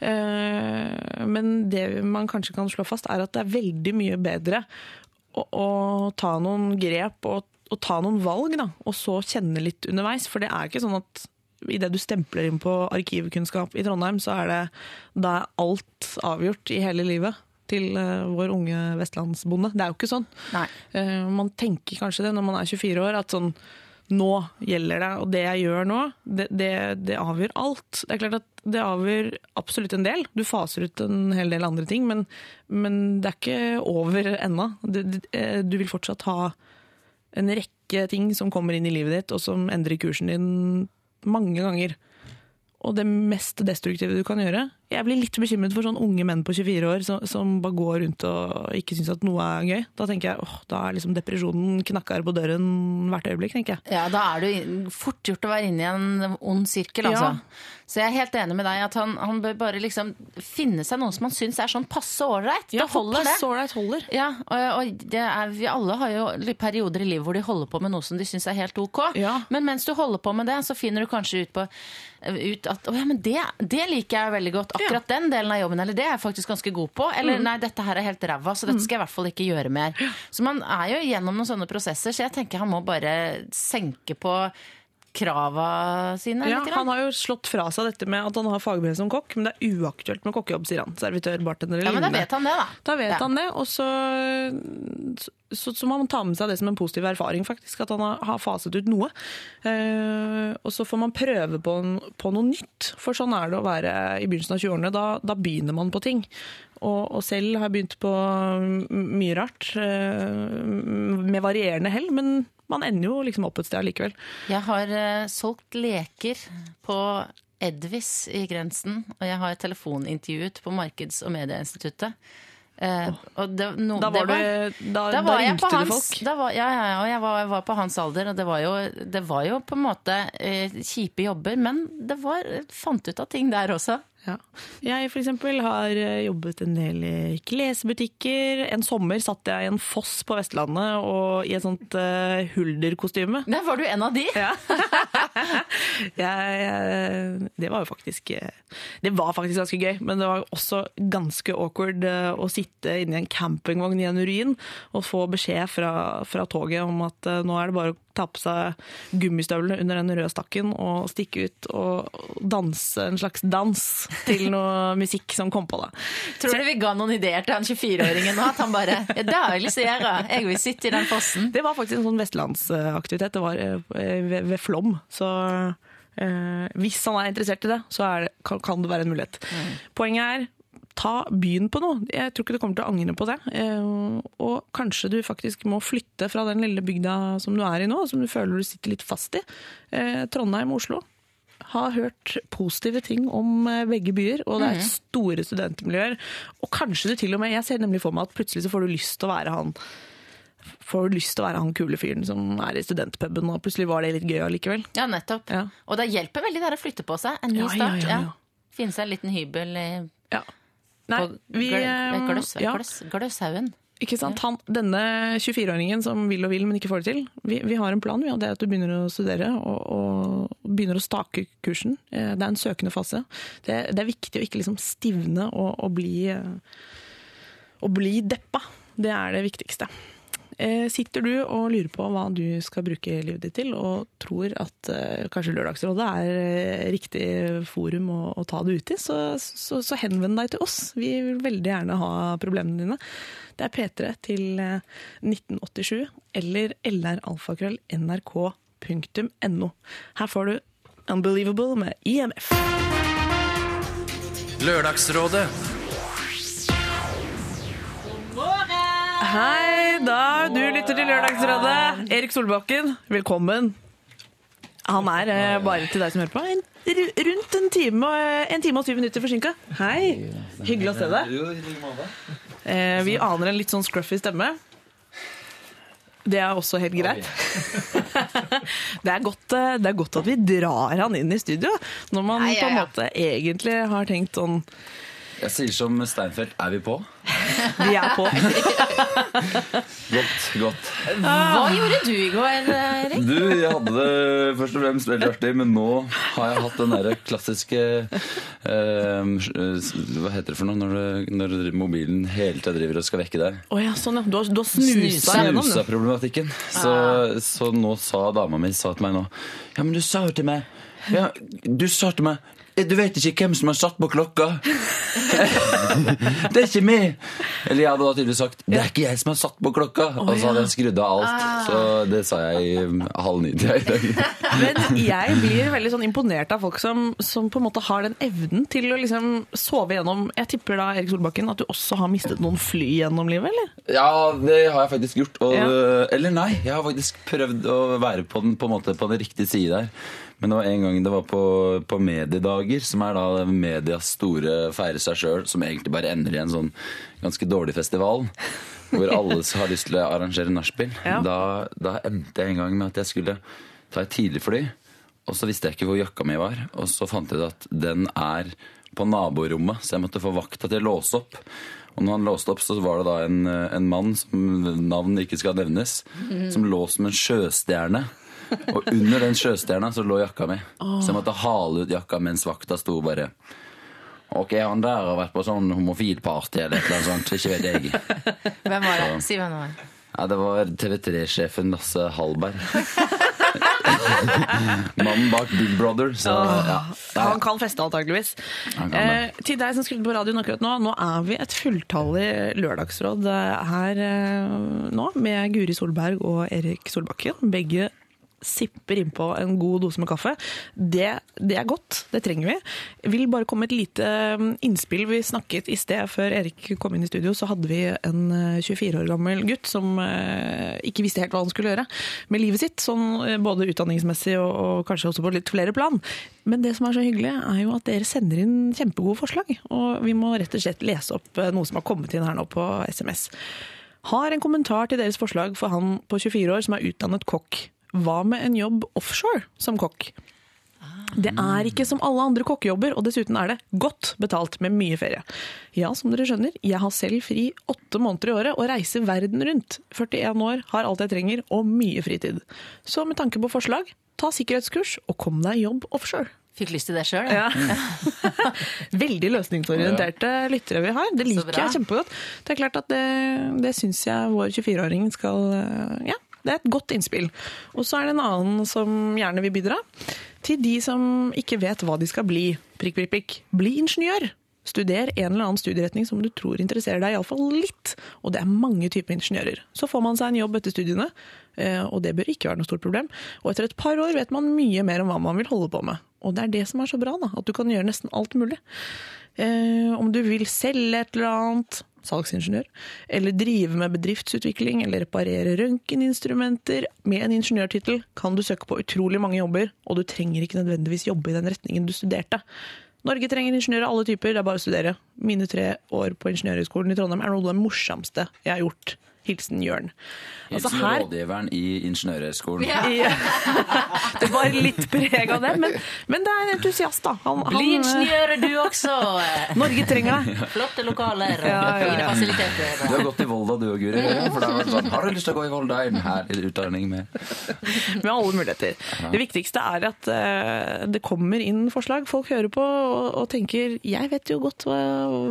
Eh, Men det man kanskje kan slå fast, er at det er veldig mye bedre å, å ta noen grep og, og ta noen valg, da, og så kjenne litt underveis. For det er ikke sånn at idet du stempler inn på arkivkunnskap i Trondheim, så er det da er alt avgjort i hele livet til eh, vår unge vestlandsbonde. Det er jo ikke sånn. Nei. Eh, man tenker kanskje det når man er 24 år, at sånn nå gjelder det, og det jeg gjør nå, det, det, det avgjør alt. Det er klart at det avgjør absolutt en del. Du faser ut en hel del andre ting, men, men det er ikke over ennå. Du, du, eh, du vil fortsatt ha en rekke ting som kommer inn i livet ditt, og som endrer kursen din mange ganger. Og det mest destruktive du kan gjøre Jeg blir litt bekymret for sånn unge menn på 24 år som, som bare går rundt og ikke syns at noe er gøy. Da tenker jeg åh, da er liksom depresjonen knakker på døren hvert øyeblikk, tenker jeg. Ja, da er du fort gjort å være inne i en ond sirkel, altså. Ja. Så jeg er helt enig med deg at han, han bør bare liksom finne seg noen som han syns er sånn passe ålreit. Ja, det holder, passe ålreit holder. Ja, og, og det er, vi alle har jo perioder i livet hvor de holder på med noe som de syns er helt ok. Ja. Men mens du holder på med det, så finner du kanskje ut, på, ut at å ja, men det, det liker jeg veldig godt. Akkurat den delen av jobben, eller det er jeg faktisk ganske god på. Eller Mm. nei, dette her er helt ræva, så dette skal jeg i hvert fall ikke gjøre mer. Så man er jo gjennom noen sånne prosesser, så jeg tenker han må bare senke på krava sine. Ja, han har jo slått fra seg dette med at han har fagbrev som kokk, men det er uaktuelt med kokkejobb, sier han. Servitør, bartender eller ja, men da vet han det, da. Da vet Ja. han det, og så, så, så må man ta med seg det som en positiv erfaring, faktisk, at han har, faset ut noe. Eh, og så får man prøve på, på noe nytt, for sånn er det å være i begynnelsen av 20-årene. Da, da begynner man på ting. Og, og selv har jeg begynt på mye rart, eh, med varierende hell, men man ender jo liksom opp et sted allikevel. Jeg har uh, solgt leker på Edvis i Grensen, og jeg har telefonintervjuet på Markeds- og medieinstituttet. Uh, og det, no, Da, var det du, da, da da, var jeg ringte på du hans, folk. da var, ja, ja, ja, og jeg var, var på hans alder, og det var jo, det var jo på en måte uh, kjipe jobber, men det var, fant ut av ting der også. Ja. Jeg for eksempel har eh, jobbet en del i klesbutikker. En sommer satt jeg i en foss på Vestlandet og i et sånt uh, hulderkostyme. Nei, var du en av de? Ja. jeg, jeg, det var jo faktisk eh, Det var faktisk ganske gøy, men det var også ganske awkward å sitte inni en campingvogn i en urin og få beskjed fra, fra toget om at nå er det bare å ta på seg gummistøvlene under den røde stakken og stikke ut og danse en slags dans til noe musikk som kom på. da. Tror du vi ga noen ideer til han 24-åringen nå? At han bare ja, Det har jeg lyst til å gjøre. Jeg vil sitte i den fossen. Det var faktisk en sånn vestlandsaktivitet. Det var eh, ved, ved Flom. Så eh, hvis han er interessert i det, så det, kan, det være en mulighet. Poenget er ta byen på noe. Jeg tror ikke du kommer til å angre på det. Eh, og kanskje du faktisk må flytte fra den lille bygda som du er i nå, som du føler du sitter litt fast i. Eh, Trondheim og Oslo. Har hørt positive ting om eh, begge byer, og det er store studentmiljøer. Og kanskje du til og med Jeg ser nemlig for meg at plutselig så får du lyst til å være han Får du lyst til å være han kule fyren som er i studentpuben, og plutselig var det litt gøy allikevel. Ja, nettopp. Ja. Og det hjelper veldig der å flytte på seg. En ny Ja, ja, start. ja, ja. Finne seg en liten hybel i, Ja. Nei, vi, eh, ja. Gløshaugen. Ikke sant? Han, denne 24-åringen som vil og vil, men ikke får det til. Vi, vi har en plan, vi, og det er at du begynner å studere og, og begynner å stake kursen. Eh, Det er en søkende fase. Det, det er viktig å ikke liksom stivne og, og, bli, eh, og bli deppa. Det er det viktigste. Eh, Sitter du og lurer på hva du skal bruke livet ditt til, og tror at eh, kanskje Lørdagsrådet er eh, riktig forum å, å ta det ut i, så, så, så henvend deg til oss. Vi vil veldig gjerne ha problemene dine. Det er P3 til eh, 1987 eller lralfakrøll.nrk.no. Her får du Unbelievable med IMF. Lørdagsrådet Hei, da du lytter til Lørdagsrådet. Erik Solbakken, velkommen. Han er eh, bare til deg som hører på. En, ru- rundt en time, og- en time og syv minutter forsinka. Hei. Hyggelig å se deg. Eh, vi aner en litt sånn scruffy stemme. Det er også helt greit. det, er godt, eh, det er godt at vi drar han inn i studio, når man ja, på en ja. måte egentlig har tenkt sånn Jeg sier som Steinfeld, er vi på? Vi er på. Godt, godt. Hva gjorde du i går, Erik? Du, jeg hadde det først og fremst veldig artig, men nå har jeg hatt den derre klassiske eh, Hva heter det for noe når, du, når mobilen hele tida driver og skal vekke deg? Oh, ja, sånn ja. Du har, du har snusa gjennom det. Snusa-problematikken. Så, så nå sa dama mi sa til meg nå Ja, men du sa jo til meg ja, Du sa til meg du vet ikke hvem som har satt på klokka. det er ikke meg! Eller jeg hadde da tydeligvis sagt det er ikke jeg som har satt på klokka. Og så hadde jeg skrudd av alt. Så det sa jeg i halv ni til deg i dag. Men jeg blir veldig sånn imponert av folk som, som på en måte har den evnen til å liksom sove gjennom Jeg tipper da, Erik Solbakken, at du også har mistet noen fly gjennom livet, eller? Ja, det har jeg faktisk gjort. Og, Ja. Eller nei, jeg har faktisk prøvd å være på den, på en måte, på den riktige side der. Men det var en gang det var på, på mediedager, som er da medias store feire seg sjøl, som egentlig bare ender i en sånn ganske dårlig festival. Hvor alle har lyst til å arrangere nachspiel. Ja. Da, da endte jeg en gang med at jeg skulle ta et tidlig fly. Og så visste jeg ikke hvor jakka mi var, og så fant jeg ut at den er på naborommet, så jeg måtte få vakta til å låse opp. Og når han låste opp, så var det da en, en mann som navn ikke skal nevnes, som lå som en sjøstjerne. Og under den sjøstjerna så lå jakka mi. Så jeg måtte hale ut jakka mens vakta sto bare Ok, han der har vært på sånn homofilparty eller et eller annet sånt. Ikke vet jeg. Hvem var det? Si hvem det var. Ja, det var TV3-sjefen Lasse Hallberg. Mannen bak Big Brother. Så ja. Han kan feste, antakeligvis. Eh, til deg som skrudde på radioen akkurat nå, nå er vi et fulltallig lørdagsråd eh, her eh, nå, med Guri Solberg og Erik Solbakken. Begge sipper innpå en god dose med kaffe. Det, det er godt, det trenger vi. Jeg vil bare komme et lite mm, innspill. Vi snakket i sted, før Erik kom inn i studio, så hadde vi en eh, 24 år gammel gutt som eh, ikke visste helt hva han skulle gjøre med livet sitt, sånn eh, både utdanningsmessig og, og kanskje også på litt flere plan. Men det som er så hyggelig, er jo at dere sender inn kjempegode forslag. Og vi må rett og slett lese opp noe som har kommet inn her nå på SMS. Har en kommentar til deres forslag for han på 24 år som er utdannet kokk. Hva med en jobb offshore som kokk? Det er ikke som alle andre kokkejobber, og dessuten er det godt betalt med mye ferie. Ja, som dere skjønner, jeg har selv fri åtte måneder i året og reiser verden rundt. 41 år, har alt jeg trenger og mye fritid. Så med tanke på forslag, ta sikkerhetskurs og kom deg i jobb offshore. Fikk lyst til det sjøl. Ja. Veldig løsningsorienterte lyttere vi har. Det liker jeg kjempegodt. Det er klart at det, det syns jeg vår 24-åring skal eh, Ja, det er et godt innspill. Og så er det en annen som gjerne vil bidra. Til de som ikke vet hva de skal bli. Prikk, prikk, prikk. Bli ingeniør. Studer en eller annen studieretning som du tror interesserer deg iallfall litt. Og det er mange typer ingeniører. Så får man seg en jobb etter studiene, eh, og det bør ikke være noe stort problem. Og etter et par år vet man mye mer om hva man vil holde på med. Og det er det som er så bra, da, at du kan gjøre nesten alt mulig. Eh, om du vil selge et eller annet, salgsingeniør, eller drive med bedriftsutvikling, eller reparere røntgeninstrumenter med en ingeniørtittel, kan du søke på utrolig mange jobber, og du trenger ikke nødvendigvis jobbe i den retningen du studerte. Norge trenger ingeniører av alle typer, det er bare å studere. Mine tre år på Ingeniørhøgskolen i Trondheim er noe av det morsomste jeg har gjort. Hilsen Jørn. Altså, Hilsen her- rådgiveren i Ingeniørhøgskolen. Ja. Det var litt preg av det, men, men det er en entusiast, da. Han, Bli han, ingeniør, du også! Norge trenger deg. Flotte lokaler og Ja, ja, ja. fine Du har gått i Volda du og Guri. For da var sånn, Har du lyst til å gå i Volda? Her herlig utdanning med Med alle muligheter. Det viktigste er at uh, det kommer inn forslag. Folk hører på og, og tenker 'jeg vet jo godt hva,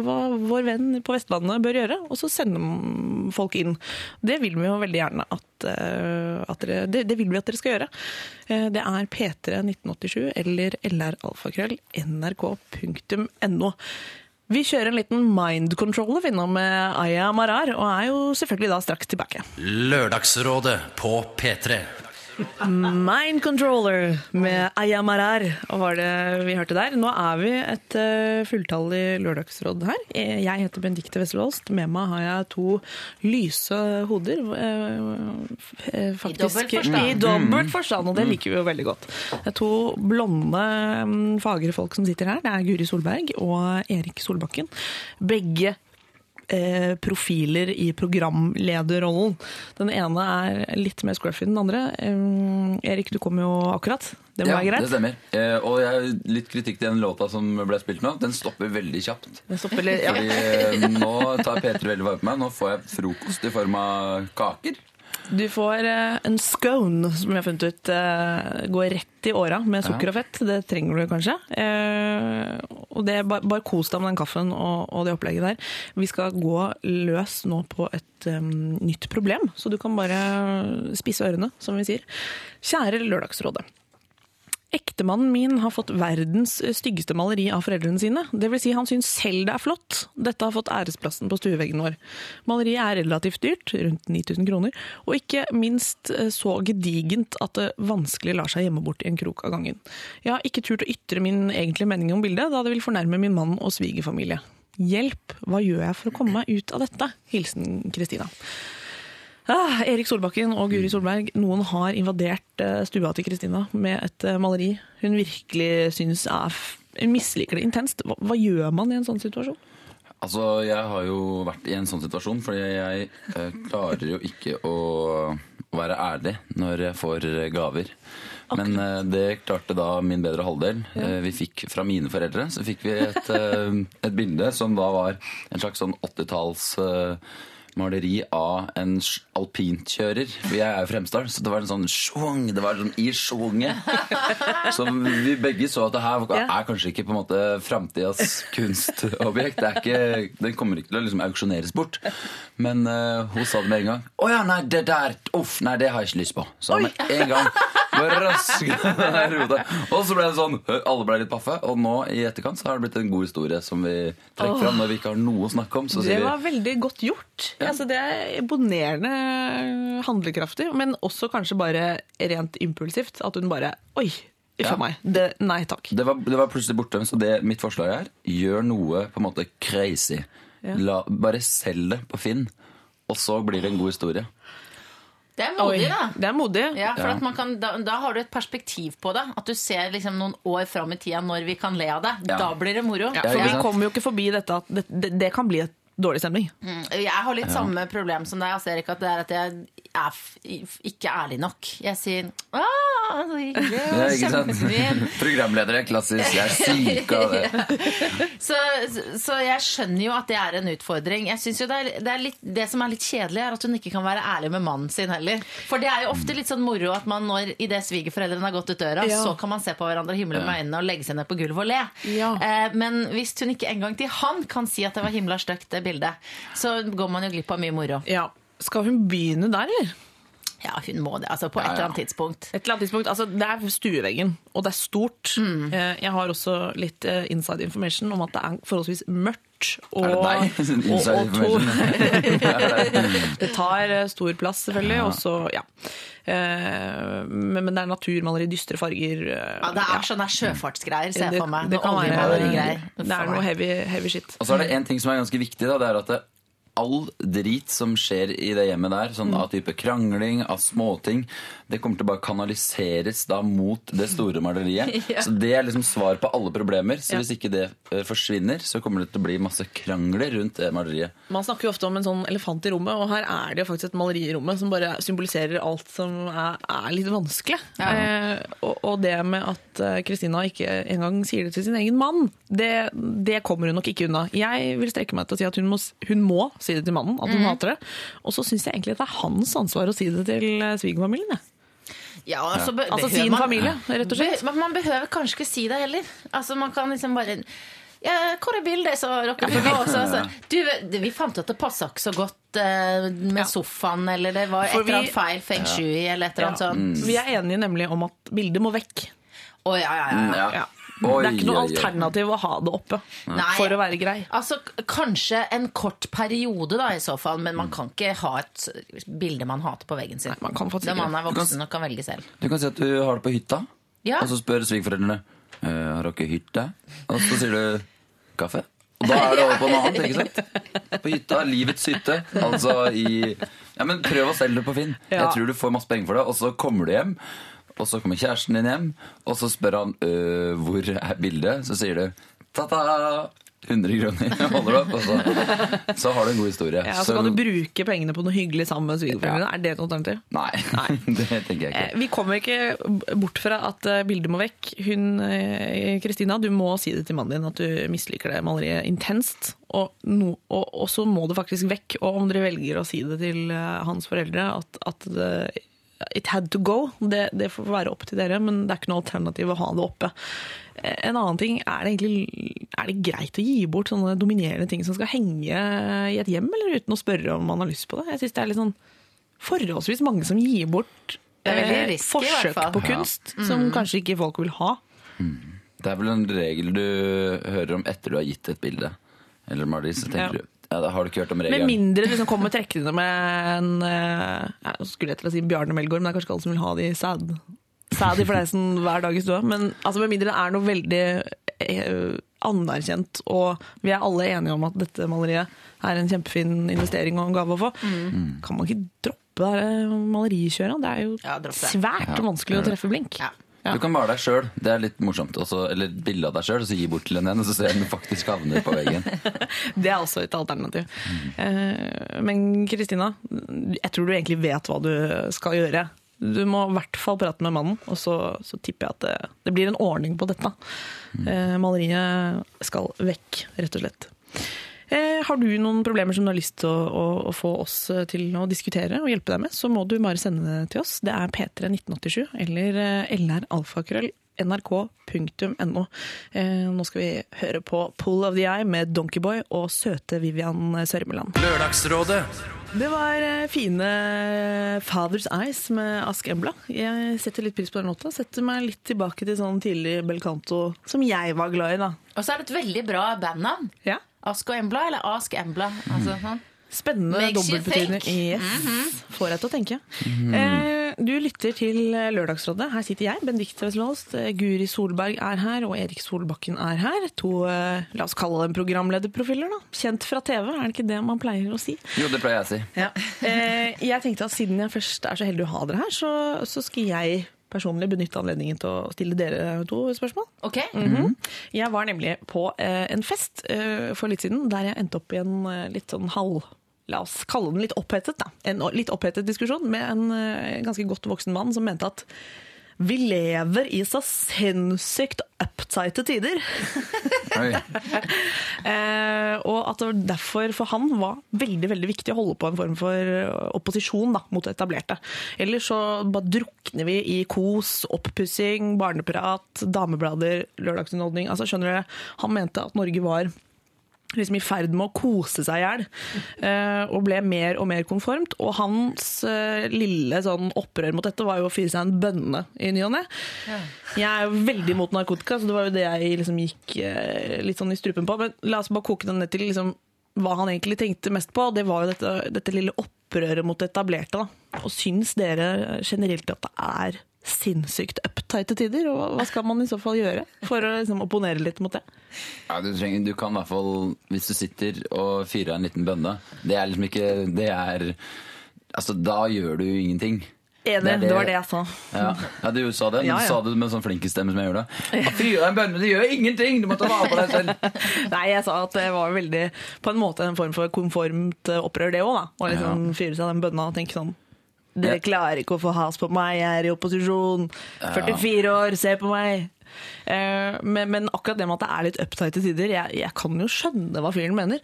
hva vår venn på Vestlandet bør gjøre', og så sender folk inn. Det vil vi jo veldig gjerne at, eh, at dere det, det vil vi at dere skal gjøre. Eh, det er p31987 eller lralfakrøll.nrk.no. Vi kjører en liten mind controller vi nå Aya Marar, og er jo selvfølgelig da straks tilbake. Lørdagsrådet på P3. Mind Controller med Aya Marar var det vi hørte der. Nå er vi et uh, fulltallig lørdagsråd her. Eh, Jeg heter Benedicte Wesselholst. Med meg har jeg to lyse hoder. eh, eh, faktisk- I dobbelt forstand, og det liker vi jo veldig godt. Det er to blonde, mm, fagre folk som sitter her. Det er Guri Solberg og Erik Solbakken. Begge eh, profiler i programlederrollen. Den ene er litt mer scruffy enn den andre. Eh, Erik, du kom jo akkurat. Det må Ja, være det stemmer. Eh, og jeg, litt kritikk til den låta som ble spilt nå. Den stopper veldig kjapt. Den stopper litt, ja. Fordi nå tar P3 veldig vare på meg. Nå får jeg frokost i form av kaker. Du får eh, en scone, som jeg har funnet ut eh, går rett i åra med sukker og fett. Det trenger du kanskje. Eh, og det, bare, bare kos deg med den kaffen og, og det opplegget der. Vi skal gå løs nå på et nytt problem, så du kan bare spisse ørene, som vi sier. Kjære Lørdagsrådet. Ektemannen min har fått verdens styggeste maleri av foreldrene sine. Det vil si han syns selv det er flott. Dette har fått æresplassen på stueveggen vår. Maleriet er relativt dyrt, rundt 9000 kroner, og ikke minst eh, så gedigent at det vanskelig lar seg gjemme bort i en krok av gangen. Jeg har ikke turt å ytre min egentlige mening om bildet, da det vil fornærme min mann og svigerfamilie. Hjelp, hva gjør jeg for å komme meg ut av dette? Hilsen Kristina. Ah, Erik Solbakken og Guri Solberg, noen har invadert eh, stua til Kristina med et eh, maleri hun virkelig syns er misliker det intenst. Hva, hva gjør man i en sånn situasjon? Altså, Jeg har jo vært i en sånn situasjon, fordi jeg eh, klarer jo ikke å, være ærlig når jeg får eh, gaver. Men eh, det klarte da min bedre halvdel. Eh, vi fikk Fra mine foreldre så fikk vi et, et bilde som da var en slags sånn 80-talls eh, maleri av en alpintkjører. Jeg er jo Fremsdal, så det var en sånn sjung, det var sånn i sjunge. Så vi begge så at det her er kanskje ikke på en måte framtidas kunstobjekt. Det er ikke, den kommer ikke til å liksom auksjoneres bort. Men uh, hun sa det med en gang. 'Å ja, nei, det der Uff, nei, det har jeg ikke lyst på'. Så med en gang Og så ble det sånn Alle ble litt paffe. Og nå i etterkant så har det blitt en god historie som vi trekker fram når vi ikke har noe å snakke om. Så Det var vi veldig godt gjort. Altså, det er imponerende handlekraftig, men også kanskje bare rent impulsivt. At hun bare Oi, Ja. Det, nei takk. det var, det var plutselig borte. Så det mitt forslag er gjør noe på en måte crazy. Ja. La, bare selg det på Finn, og så blir det en god historie. Det er modig, da. Det er modig. Ja, for Ja. at man kan, da, da har du et perspektiv på det. At du ser liksom noen år fram i tida når vi kan le av det. Ja. Da blir det moro. For vi kommer jo ikke forbi dette at det, det, det kan bli et dårlig stemning. Jeg har litt samme problem som deg, Erik. At det er at jeg er f ikke ærlig nok. Jeg sier «Ah, så hyggelig, ikke sant? Programledere, klassisk. Jeg er syk av det. Så, så jeg skjønner jo at det er en utfordring. Jeg synes jo det, er, det, er litt, det som er litt kjedelig, er at hun ikke kan være ærlig med mannen sin heller. For det er jo ofte litt sånn moro at man når idet svigerforeldrene har gått ut døra, Ja. så kan man se på hverandre himle med øynene og legge seg ned på gulvet og le. Ja. Eh, men hvis hun ikke engang til han kan si at det var himla stygt, det bildet, så går man jo glipp av mye moro. Ja. Skal hun begynne der, eller? Ja, hun må det. Altså på et Ja, ja. eller annet tidspunkt. Et eller annet tidspunkt, altså Det er stueveggen, og det er stort. Mm. Eh, Jeg har også litt eh, inside information om at det er forholdsvis mørkt. Og, Er det deg? Inside og, og to, det tar eh, stor plass, selvfølgelig. Og så, ja. Eh, Men, men det er naturmaleri, dystre farger. eh, Ja, det er sånne sjøfartsgreier, ser jeg for meg. det det, kan være. Det er noe heavy, heavy shit. Og så er det en ting som er ganske viktig, da, det er at det, all drit som skjer i det hjemmet der, sånn av type krangling, av småting, det kommer til å bare kanaliseres da mot det store maleriet. Ja. Så det er liksom svar på alle problemer. Så hvis ikke det eh, forsvinner, så kommer det til å bli masse krangler rundt det maleriet. Man snakker jo ofte om en sånn elefant i rommet, og her er det jo faktisk et maleri i rommet som bare symboliserer alt som er, er litt vanskelig. Ja. Eh, og, og det med at eh, Kristina ikke engang sier det til sin egen mann, det, det kommer hun nok ikke unna. Jeg vil strekke meg til å si at hun må, hun må si det til mannen, at hun hater det. Og så syns jeg egentlig at det er hans ansvar å si det til eh, svigerfamilien. Ja, altså, be- Altså sin man- familie, rett og slett. Be- Men man behøver kanskje ikke si det heller. Altså, man kan liksom bare ja, hvor er bildet, Så rocker vi på Så, altså, du, vi fant ut at det passa ikke så godt uh, med Ja. sofaen, eller det var et eller annet feil feng shui, eller et eller annet Ja. sånt. Vi er enige nemlig om at bildet må vekk. Å, ja, ja, ja, ja. Oi, det er ikke noe alternativ å ha det oppe Nei. for å være grei. Altså, Kanskje en kort periode, da, i så fall, men man kan ikke ha et bilde man hater på veggen sin. Nei, man kan faktisk man er voksen og kan velge selv. Du kan si at du har det på hytta, Ja. og så spør svigerforeldrene «Eh, har dere hytte. Og så sier du kaffe. Og da er det over på noe annet, ikke sant? På hytta, livets hytte. Altså i Ja, men prøv å selge det på Finn. Ja. Jeg tror du får masse penger for det. Og så kommer du hjem, og så kommer kjæresten din hjem, og så spør han «Øh, hvor er bildet. Så sier du ta-ta! 100 kroner. Holder du opp, og så, så har du en god historie. Ja, så kan du bruke pengene på noe hyggelig sammen med svigerforeldrene. Er det et alternativ? Nei, det tenker jeg Eh, ikke. Vi kommer ikke bort fra at eh, bildet må vekk. Hun, eh, Kristina, du må si det til mannen din at du misliker det maleriet intenst. Og, no, og, og så må det faktisk vekk. Og om dere velger å si det til eh, hans foreldre at, at det, it had to go, det, det får være opp til dere, men det er ikke noe alternativ å ha det oppe. Eh, En annen ting, er det egentlig er det greit å gi bort sånne dominerende ting som skal henge i et hjem, eller uten å spørre om man har lyst på det? Jeg synes det er litt sånn forholdsvis mange som gir bort eh, risky, forsøk på kunst som kanskje ikke folk vil ha. Det er vel en regel du hører om etter du har gitt et bilde. Eller Marlies, så tenker Ja. du ja, da har du ikke hørt om Med mindre du liksom kommer trekkende med en eh, ja, skulle jeg til å si Bjarne Melgaard, men det er kanskje ikke alle som vil ha de sæd. Sæd i fleisen hver dag i stua. Men altså, med mindre det er noe veldig eh, anerkjent, og vi er alle enige om at dette maleriet er en kjempefin investering og en gave å få, kan man ikke droppe det her malerikjøret? Det er jo Ja, det. svært Ja, vanskelig å treffe blink. Ja. Ja. Du kan male deg sjøl. Det er litt morsomt. Også, eller bilde av deg sjøl, og så gi bort til en igjen, og så ser du faktisk havner på veggen. Det er også et alternativ. Eh, Men Kristina, jeg tror du egentlig vet hva du skal gjøre. Du må i hvert fall prate med mannen, og så, så tipper jeg at det, det blir en ordning på dette. Eh, Maleriet skal vekk, rett og slett. Eh, Har du noen problemer som du har lyst til å, å, å få oss til å diskutere og hjelpe deg med, så må du bare sende det til oss. Det er P31987 eller eh, lralfakrøll nrk.no. Eh, nå skal vi høre på Pull of the Eye med Donkeyboy og søte Vivian Sørmeland. Lørdagsrådet Det var eh, fine Father's Eyes med Ask Embla. Jeg setter litt pris på den låta. Setter meg litt tilbake til sånn tidlig belcanto som jeg var glad i, da. Og så er det et veldig bra bandnavn. Ja. Ask og Embla, eller Ask Embla. Altså, sånn. Spennende dobbeltbetydning. Yes. Mm -hmm. Får deg til å tenke. eh, du lytter til Lørdagsrådet. Her sitter jeg, Benedicte Wesselholst. Eh, Guri Solberg er her, og Erik Solbakken er her. To, eh, la oss kalle dem programlederprofiler, da. Kjent fra TV, er det ikke det man pleier å si? Jo, det pleier jeg å si. Eh, jeg tenkte at siden jeg først er så heldig å ha dere her, så, så skal jeg personlig benytte anledningen til å stille dere to spørsmål. Ok? Mhm. Jeg var nemlig på eh, en fest eh, for litt siden der jeg endte opp i en eh, litt sånn halv la oss kalle den litt opphetet, da. En litt opphetet diskusjon med en ganske godt voksen mann som mente at vi lever i så sinnssykt uptighte tider. Eh, og at det derfor for han var veldig veldig viktig å holde på en form for eh, opposisjon da, mot det etablerte. Ellers så bare drukner vi i kos, oppussing, barneprat, dameblader, lørdagsunderholdning. Altså, skjønner dere? Han mente at Norge var liksom i ferd med å kose seg i hjel, eh, og ble mer og mer konformt. Og hans eh, lille sånn opprør mot dette var jo å fyre seg en bønne i ny og ne. Jeg er jo veldig imot narkotika, så det var jo det jeg liksom gikk eh, litt sånn i strupen på. Men la oss bare koke den ned til liksom, hva han egentlig tenkte mest på. Det var jo dette, dette lille opprøret mot det etablerte. Da. Og syns dere generelt at det er sinnssykt uptighte tider? Og hva skal man i så fall gjøre for å liksom, opponere litt mot det? Ja, du, trenger, du kan i hvert fall, hvis du sitter og fyrer en liten bønne Det er liksom ikke Det er Altså, da gjør du ingenting. Enig, Det det, det- var det jeg sa. Ja, ja du sa det. Men Ja, du sa det med sånn flinkestemme som jeg gjorde. Ja, Fyre en bønne, det gjør ingenting! Du må ta vare på deg selv. Nei, jeg sa at det var veldig på en måte en form for konformt eh, opprør, det òg. Å liksom fyre seg den bønna og tenke sånn Dere klarer ikke å få has på meg, jeg er i opposisjon. 44 år, se på meg. Eh, men, men akkurat det med at det er litt uptight til tider, jeg, jeg kan jo skjønne hva fyren mener.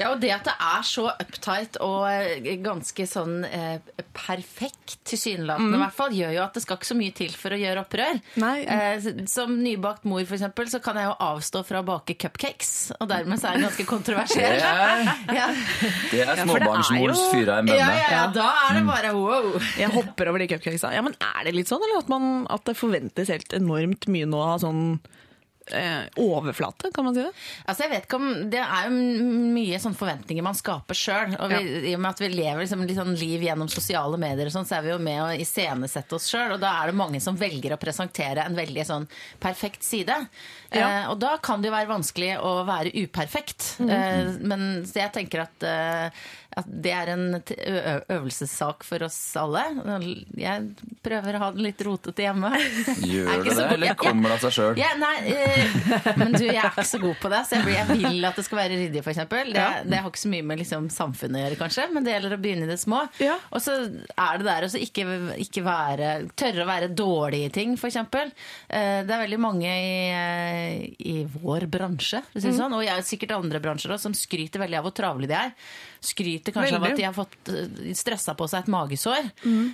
Ja, og det at det er så uptight og eh, ganske sånn eh, perfekt tilsynelatende, i hvert fall, gjør jo at det skal ikke så mye til for å gjøre opprør. Nei. Eh, som nybakt mor, for eksempel, så kan jeg jo avstå fra å bake cupcakes, og dermed så er det ganske kontroversielt. er, Ja. det er er småbarnsmors ja, fyra av en Ja, ja, ja, da er det bare wow. Jeg hopper over de cupcakesa. Ja, men er det litt sånn, eller at, man, at det forventes helt enormt mye nå av sånn eh, overflate, kan man si det? Altså jeg vet ikke om, Det er jo mye sånn forventninger man skaper sjøl. Og i og med at vi lever liksom litt sånn liv gjennom sosiale medier, og sånn, så er vi jo med å iscenesette oss sjøl. Og da er det mange som velger å presentere en veldig sånn perfekt side. Ja. Eh, og da kan det jo være vanskelig å være uperfekt. eh, men så jeg tenker at, eh, at det er en øvelsessak for oss alle. Jeg prøver å ha det litt rotete hjemme. Er Gjør du det eller kommer det av seg sjøl? ja, eh, men du, jeg er ikke så god på det, så jeg, blir, jeg vil at det skal være ryddig, f.eks. Det, Ja. det har ikke så mye med liksom, samfunnet å gjøre, kanskje, men det gjelder å begynne i det små. Ja. Og så er det der å ikke, ikke være Tørre å være dårlig i ting, f.eks. Eh, det er veldig mange i, eh, i vår bransje, for å si det Mm. sånn, og jeg, sikkert andre bransjer også, som skryter veldig av hvor travle de er. Skryter kanskje av at de har fått uh, stressa på seg et magesår.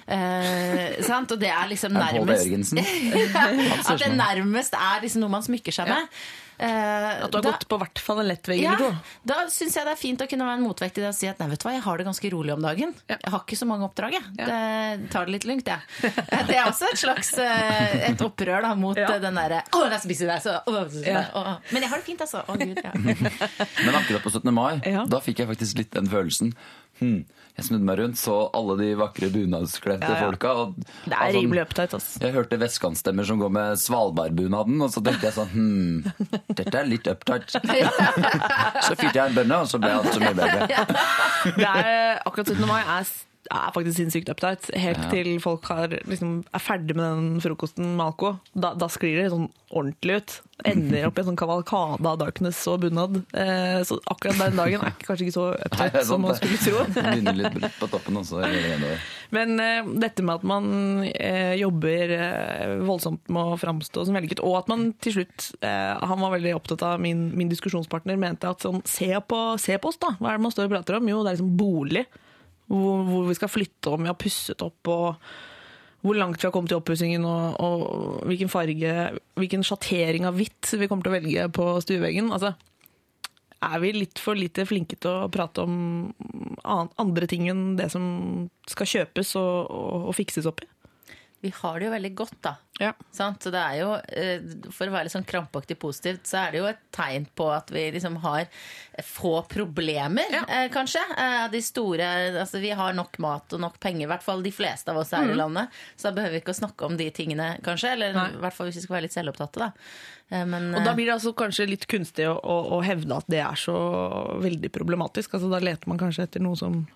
Eh, sant? Og det er liksom Er nærmest at det nærmest er liksom noe man smykker seg med. Eh, At du har da- gått på hvert fall en lettvegg ja, eller to? da syns jeg det er fint å kunne være en motvekt til det og si at nei, vet du hva, jeg har det ganske rolig om dagen. Ja. Jeg har ikke så mange oppdrag, jeg. Ja. Det tar det litt lugnt, jeg. Det er også et slags eh, et opprør da, mot Ja. eh, den derre Å, der spiser jeg, så å, så- Ja. å, Men jeg har det fint, altså. Å, gud, ja. Men akkurat på 17. mai, Ja. da fikk jeg faktisk litt den følelsen. Hm. Jeg snudde meg rundt, så alle de vakre bunadskledte Ja, ja. folka. Og, Det er altså, rimelig uptight, ass. Jeg hørte vestkantstemmer som går med Svalbardbunaden, og så tenkte jeg sånn Hm, dette er litt uptight. så fyrte jeg en bønne, og så ble alt så mye bedre. Det er, akkurat 17. mai er, er faktisk sinnssykt uptight. Helt til folk har, liksom, er ferdig med den frokosten med alko. Da, da sklir det sånn ordentlig ut. Ender opp i en sånn kavalkade av darkness og bunad. Eh, så akkurat den dagen er kanskje ikke så uptight er som man skulle tro. Begynner litt brutt på toppen også. Men eh, dette med at man eh, jobber eh, voldsomt med å framstå som vellykket, og at man til slutt eh, Han var veldig opptatt av min, min diskusjonspartner, mente at sånn Se på, se på oss, da! Hva er det man står og prater om? Jo, det er liksom bolig. Hvor, hvor vi skal flytte om, vi har pusset opp og hvor langt vi har kommet i oppussingen, og, og hvilken farge, hvilken sjattering av hvitt vi kommer til å velge på stueveggen. Altså, er vi litt for lite flinke til å prate om andre ting enn det som skal kjøpes og, og, og fikses opp i? Vi har det jo veldig godt, da. Ja. Sant? Så det er jo, eh, For å være litt sånn krampaktig positivt, så er det jo et tegn på at vi liksom har få problemer, Ja. eh, kanskje. Eh, De store Altså vi har nok mat og nok penger, i hvert fall de fleste av oss her i landet. Så da behøver vi ikke å snakke om de tingene, kanskje. Eller Mm. Nei. i hvert fall hvis vi skal være litt selvopptatte, da. Eh, Men, Og da eh, blir det altså kanskje litt kunstig å, å, å hevde at det er så veldig problematisk. Altså, da leter man kanskje etter noe som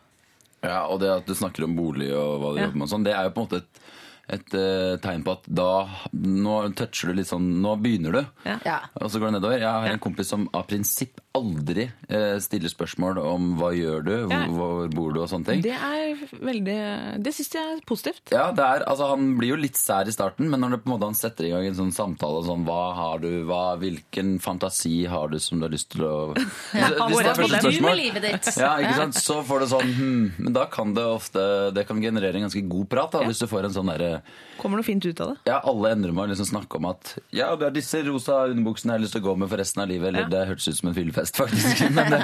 Ja, og det at du snakker om bolig og hva du Ja. jobber med, og sånn, det er jo på en måte et, et uh, tegn på at da Nå toucher du litt sånn Nå begynner du. Ja. Og så går det nedover. Jeg har en kompis som av prinsipp aldri eh, stiller spørsmål om hva gjør du, hvor, hvor bor du og sånne ting. Det er veldig Det syns jeg er positivt. Ja, det er, altså Han blir jo litt sær i starten, men når det på en måte han setter i gang en sånn samtale sånn, Hva har du, hva, Hvilken fantasi har du som du har lyst til å hvor Hvis det er første spørsmål ja, ikke sant? Så får du sånn hm, Men da kan det ofte Det kan generere en ganske god prat da, hvis du får en sånn derre Kommer noe fint ut av det. Ja, alle endrer med å liksom snakke om at Ja, det er disse rosa underbuksene jeg har lyst til å gå med for resten av livet. Eller Ja. det hørtes ut som en fyllefest, faktisk. Men det,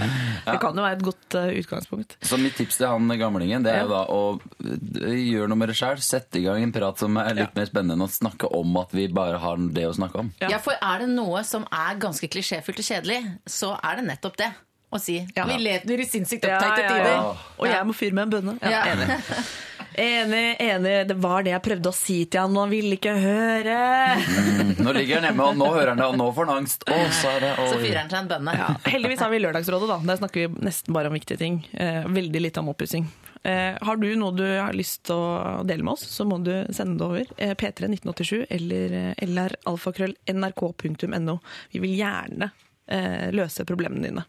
Det kan jo være et godt uh, utgangspunkt. så mitt tips til han gamlingen Det er jo da å eh, gjøre noe med det sjøl. Sette i gang en prat som er litt mer spennende enn å snakke om at vi bare har det å snakke om. Ja. Ja, for er det noe som er ganske klisjéfullt og kjedelig, så er det nettopp det. Å si Ja. vi lever i sinnssykt Ja, opptatte ja, tider. ja. Og jeg må fyre med en bønne. Ja, Ja. Enig. Enig, enig. Det var det jeg prøvde å si til han, men han ville ikke høre. Nå ligger han hjemme, og nå hører han det, og nå får han angst. Å, sa det. Så fyrer han seg en bønne. Ja, heldigvis har vi Lørdagsrådet, da. Der snakker vi nesten bare om viktige ting. Eh, veldig lite om oppussing. Eh, har du noe du har lyst til å dele med oss, så må du sende det over. Eh, P3 1987 eller lralfakrøll.nrk.no. Vi vil gjerne eh, løse problemene dine.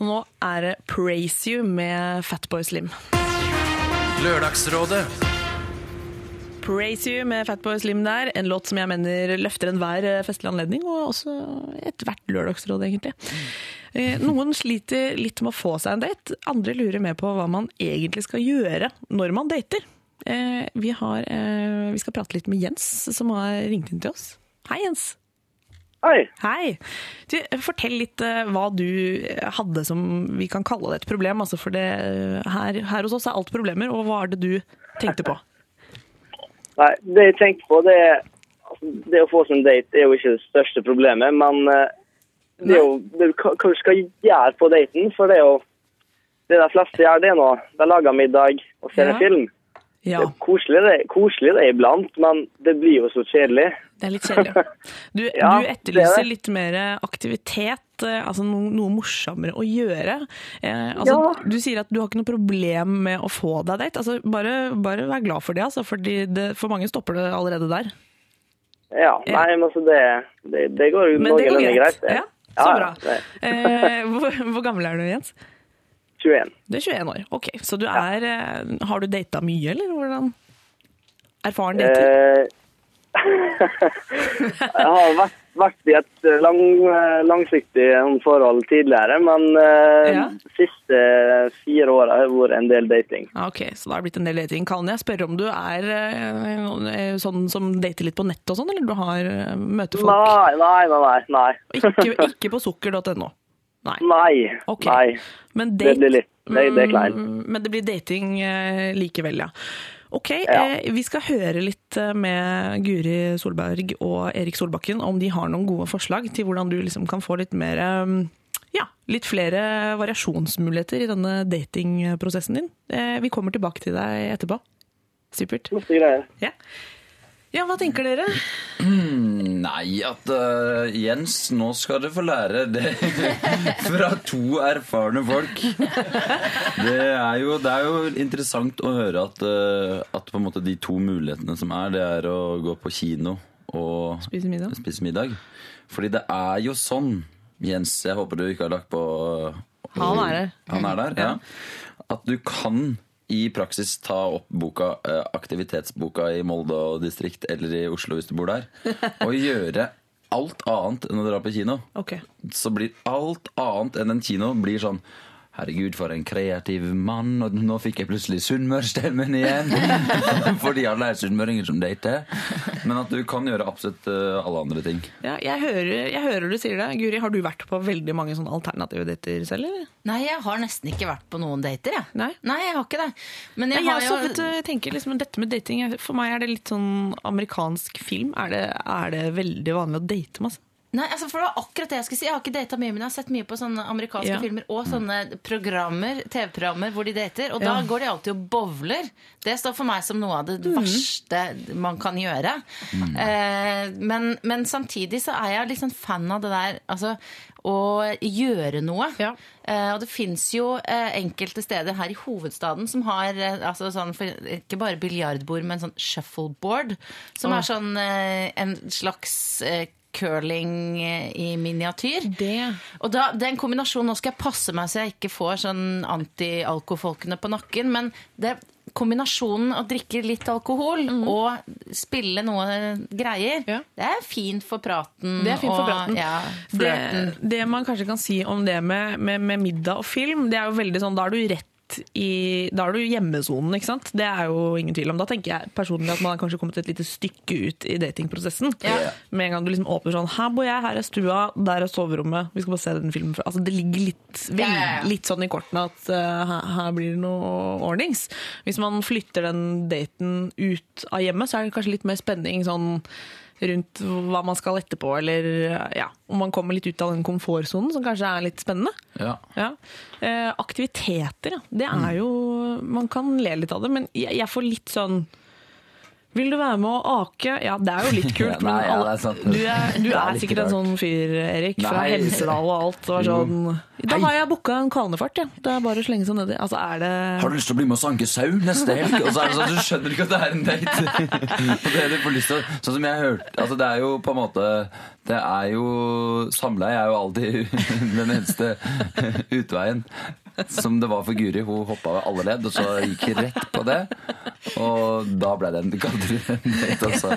Og nå er det Praise You med Fatboy Slim. Lørdagsrådet Praise You med Fatboy Slim der. En låt som jeg mener løfter enhver eh, festlig anledning, og også ethvert lørdagsråd, egentlig. Eh, Noen sliter litt med å få seg en date, andre lurer mer på hva man egentlig skal gjøre når man dater. Eh, Vi, har, vi skal prate litt med Jens, som har ringt inn til oss. Hei, Jens. Hei. Hei. Du, fortell litt eh, hva du hadde som vi kan kalle det et problem. Altså for det, her, her hos oss er alt problemer, og hva er det du tenkte på? Nei, det jeg tenkte på, det er altså, Det å få seg en date er jo ikke det største problemet, men eh, det er jo det, hva hva du skal gjøre på daten. For det er jo Det de fleste gjør, det nå De lager middag og ser en film. Ja. Det er koselig det, koselig det er iblant, men det blir jo så kjedelig. Det er litt kjedelig. Du, Ja, du er etterlyser det. litt mer aktivitet, eh, altså noe, noe morsommere å gjøre. Eh, altså, Ja. Du sier at du har ikke noe problem med å få deg date. Altså, bare, bare vær glad for det, altså, fordi det, for mange stopper det allerede der. Ja, nei, men altså det, det, det går jo noenlunde greit. greit. Ja, så bra. Eh, hvor, hvor gammel er du, Jens? 21. Du er 21 år. Ok, Så du er ja. Har du data mye, eller hvordan? Erfaren dater? Eh, jeg har vært, vært i et lang, langsiktig forhold tidligere, men eh, Ja. de siste fire åra har det vært en del dating. Ok, så da har det blitt en del dating. Kan jeg spørre om du er eh, sånn som dater litt på nett og sånn, eller du har eh, møter folk? Nei, nei. nei, nei. Ikke, ikke på sukker.no? Nei. Nei. Okay. nei. Men Det blir litt Det, det Men det blir dating eh, likevel, ja. Ok, Ja. eh, vi skal høre litt eh, med Guri Solberg og Erik Solbakken om de har noen gode forslag til hvordan du liksom kan få litt mer ja, litt flere variasjonsmuligheter i denne datingprosessen din. Eh, Vi kommer tilbake til deg etterpå. Supert. Greier. Ja, ja hva tenker dere? Nei, at uh, Jens, nå skal du få lære det fra to erfarne folk. Det er jo, det er jo interessant å høre at, uh, at de to mulighetene som er, det er å gå på kino og Spise middag? spise middag. Fordi det er jo sånn, Jens, jeg håper du ikke har lagt på Han er der. Han er der, ja. At du kan i praksis ta opp boka, eh, aktivitetsboka i Molde og distrikt eller i Oslo hvis du bor der, og gjøre alt annet enn å dra på kino. Okay. Så blir alt annet enn en kino blir sånn Herregud, for en kreativ mann, og nå fikk jeg plutselig sunnmørsstemmen igjen. Fordi alle er sunnmøringer som dater. Men at du kan gjøre absolutt eh, alle andre ting. Ja, jeg, hører, jeg hører du sier det. Guri, har du vært på veldig mange sånne alternative dater selv, eller? Nei, jeg har nesten ikke vært på noen dater, jeg. Nei? Nei jeg har ikke det. Men jeg Jeg, har jo vet jeg tenker liksom, Dette med dating, for meg er det litt sånn amerikansk film. Er det, er det veldig vanlig å date masse? Nei, altså for det var akkurat det jeg skulle si. Jeg har ikke data mye, men jeg har sett mye på sånne amerikanske Ja. filmer og sånne programmer, TV-programmer hvor de dater. Og da går de alltid og bowler. Det står for meg som noe av det verste man kan gjøre. Eh, men, men samtidig så er jeg litt sånn fan av det der altså, å gjøre noe. Ja. Eh, og det fins jo eh, enkelte steder her i hovedstaden som har eh, altså sånn, ikke bare biljardbord, men sånn shuffleboard. Som oh. er sånn eh, en slags eh, curling i miniatyr. Det Og da, den kombinasjonen, Nå skal jeg passe meg så jeg ikke får sånn anti-alkofolkene på nakken, men det kombinasjonen å drikke litt alkohol og spille noe greier, Ja. det er fint for praten. Det er fint for og, praten. Ja, det, det man kanskje kan si om det med, med, med middag og film, det er jo veldig sånn, da er du rett i, da er du hjemmesonen, ikke sant? Det er jo ingen tvil om. Da tenker jeg personlig at man har kanskje kommet et lite stykke ut i datingprosessen. Ja. Med en gang du liksom åpner sånn, her bor jeg, her er stua, der er soverommet, vi skal bare se den filmen. fra-» Altså det ligger litt, vel, litt sånn i kortene at her, her blir det noe ordnings. Hvis man flytter den daten ut av hjemmet, så er det kanskje litt mer spenning sånn rundt hva man skal etterpå, eller ja, om man kommer litt ut av den komfortsonen, som kanskje er litt spennende. Ja. Ja. Eh, aktiviteter, ja. Det er jo Man kan le litt av det, men jeg, jeg får litt sånn vil du være med å ake? Ja, det er jo litt kult, Ja, nei, men alle, ja, er du er, du er er sikkert en sånn fyr, Erik, fra Nei. Hemsedal og alt. Og sånn, da har jeg booka en kanefart, ja. Det er bare å slenge seg nedi. Altså, er det Har du lyst til å bli med og sanke sau neste helg? Og så er det sånn, Du skjønner ikke at det er en date. Det du får lyst til Sånn som jeg hørte altså Det er jo på en måte Det er jo Samleie er jo alltid den eneste utveien. Som det var for Guri. Hun hoppa ved alle ledd, og så gikk hun rett på det. Og da ble det en date, altså.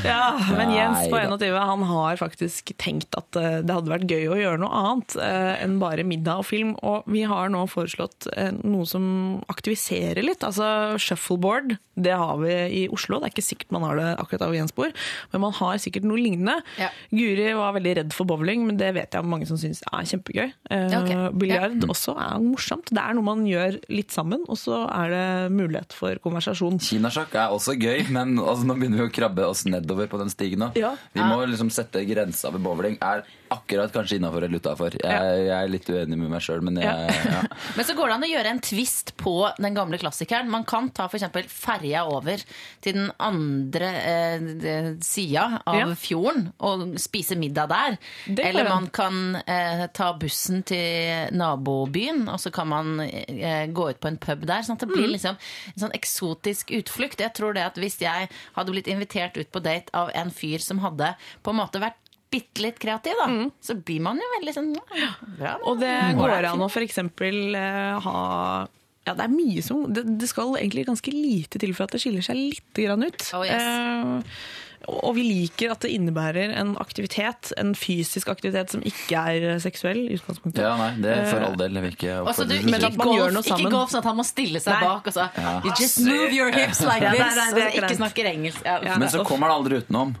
Ja, men Jens på 21 han har faktisk tenkt at eh, det hadde vært gøy å gjøre noe annet eh, enn bare middag og film. Og vi har nå foreslått eh, noe som aktiviserer litt. Altså shuffleboard, det har vi i Oslo. Det er ikke sikkert man har det akkurat av Jens bor, men man har sikkert noe lignende. Ja. Guri var veldig redd for bowling, men det vet jeg mange som syns er kjempegøy. Eh, Ja, ok. Biljard også er morsomt. Det er noe man gjør litt sammen, og så er det mulighet for konversasjon. Kinasjakk er også gøy, men altså, nå begynner vi å krabbe oss nedover på den stigen. nå. Ja. Vi må liksom sette grensa ved bowling. Er akkurat kanskje innafor eller utafor. Jeg, jeg er litt uenig med meg sjøl, men jeg, ja. Men så går det an å gjøre en twist på den gamle klassikeren. Man kan ta f.eks. ferja over til den andre eh, sida av Ja. fjorden og spise middag der. Eller man kan eh, ta bussen til nabobyen, og så kan man eh, gå ut på en pub der. Sånn at det Mm. blir liksom en sånn eksotisk utflukt. Jeg tror det at Hvis jeg hadde blitt invitert ut på date av en fyr som hadde på en måte vært bitte litt kreativ, da, så blir man jo veldig sånn ja, bra. Mm. Og det Mm. går an å f.eks. Uh, ha ja, det er mye som det, det skal egentlig ganske lite til for at det skiller seg litt grann ut. Oh, yes. Eh, og vi liker at det innebærer en aktivitet, en fysisk aktivitet som ikke er seksuell i utgangspunktet. ja, nei, det er for all del. Ikke Og så du, ikke, Men ikke, at man gjør golf, ikke golf sånn at han må stille seg Nei. bak og så You just move your hips like Ja, this. nei, nei, så ikke ikke snakker engelsk. Ja. Ja. Men så kommer det aldri utenom.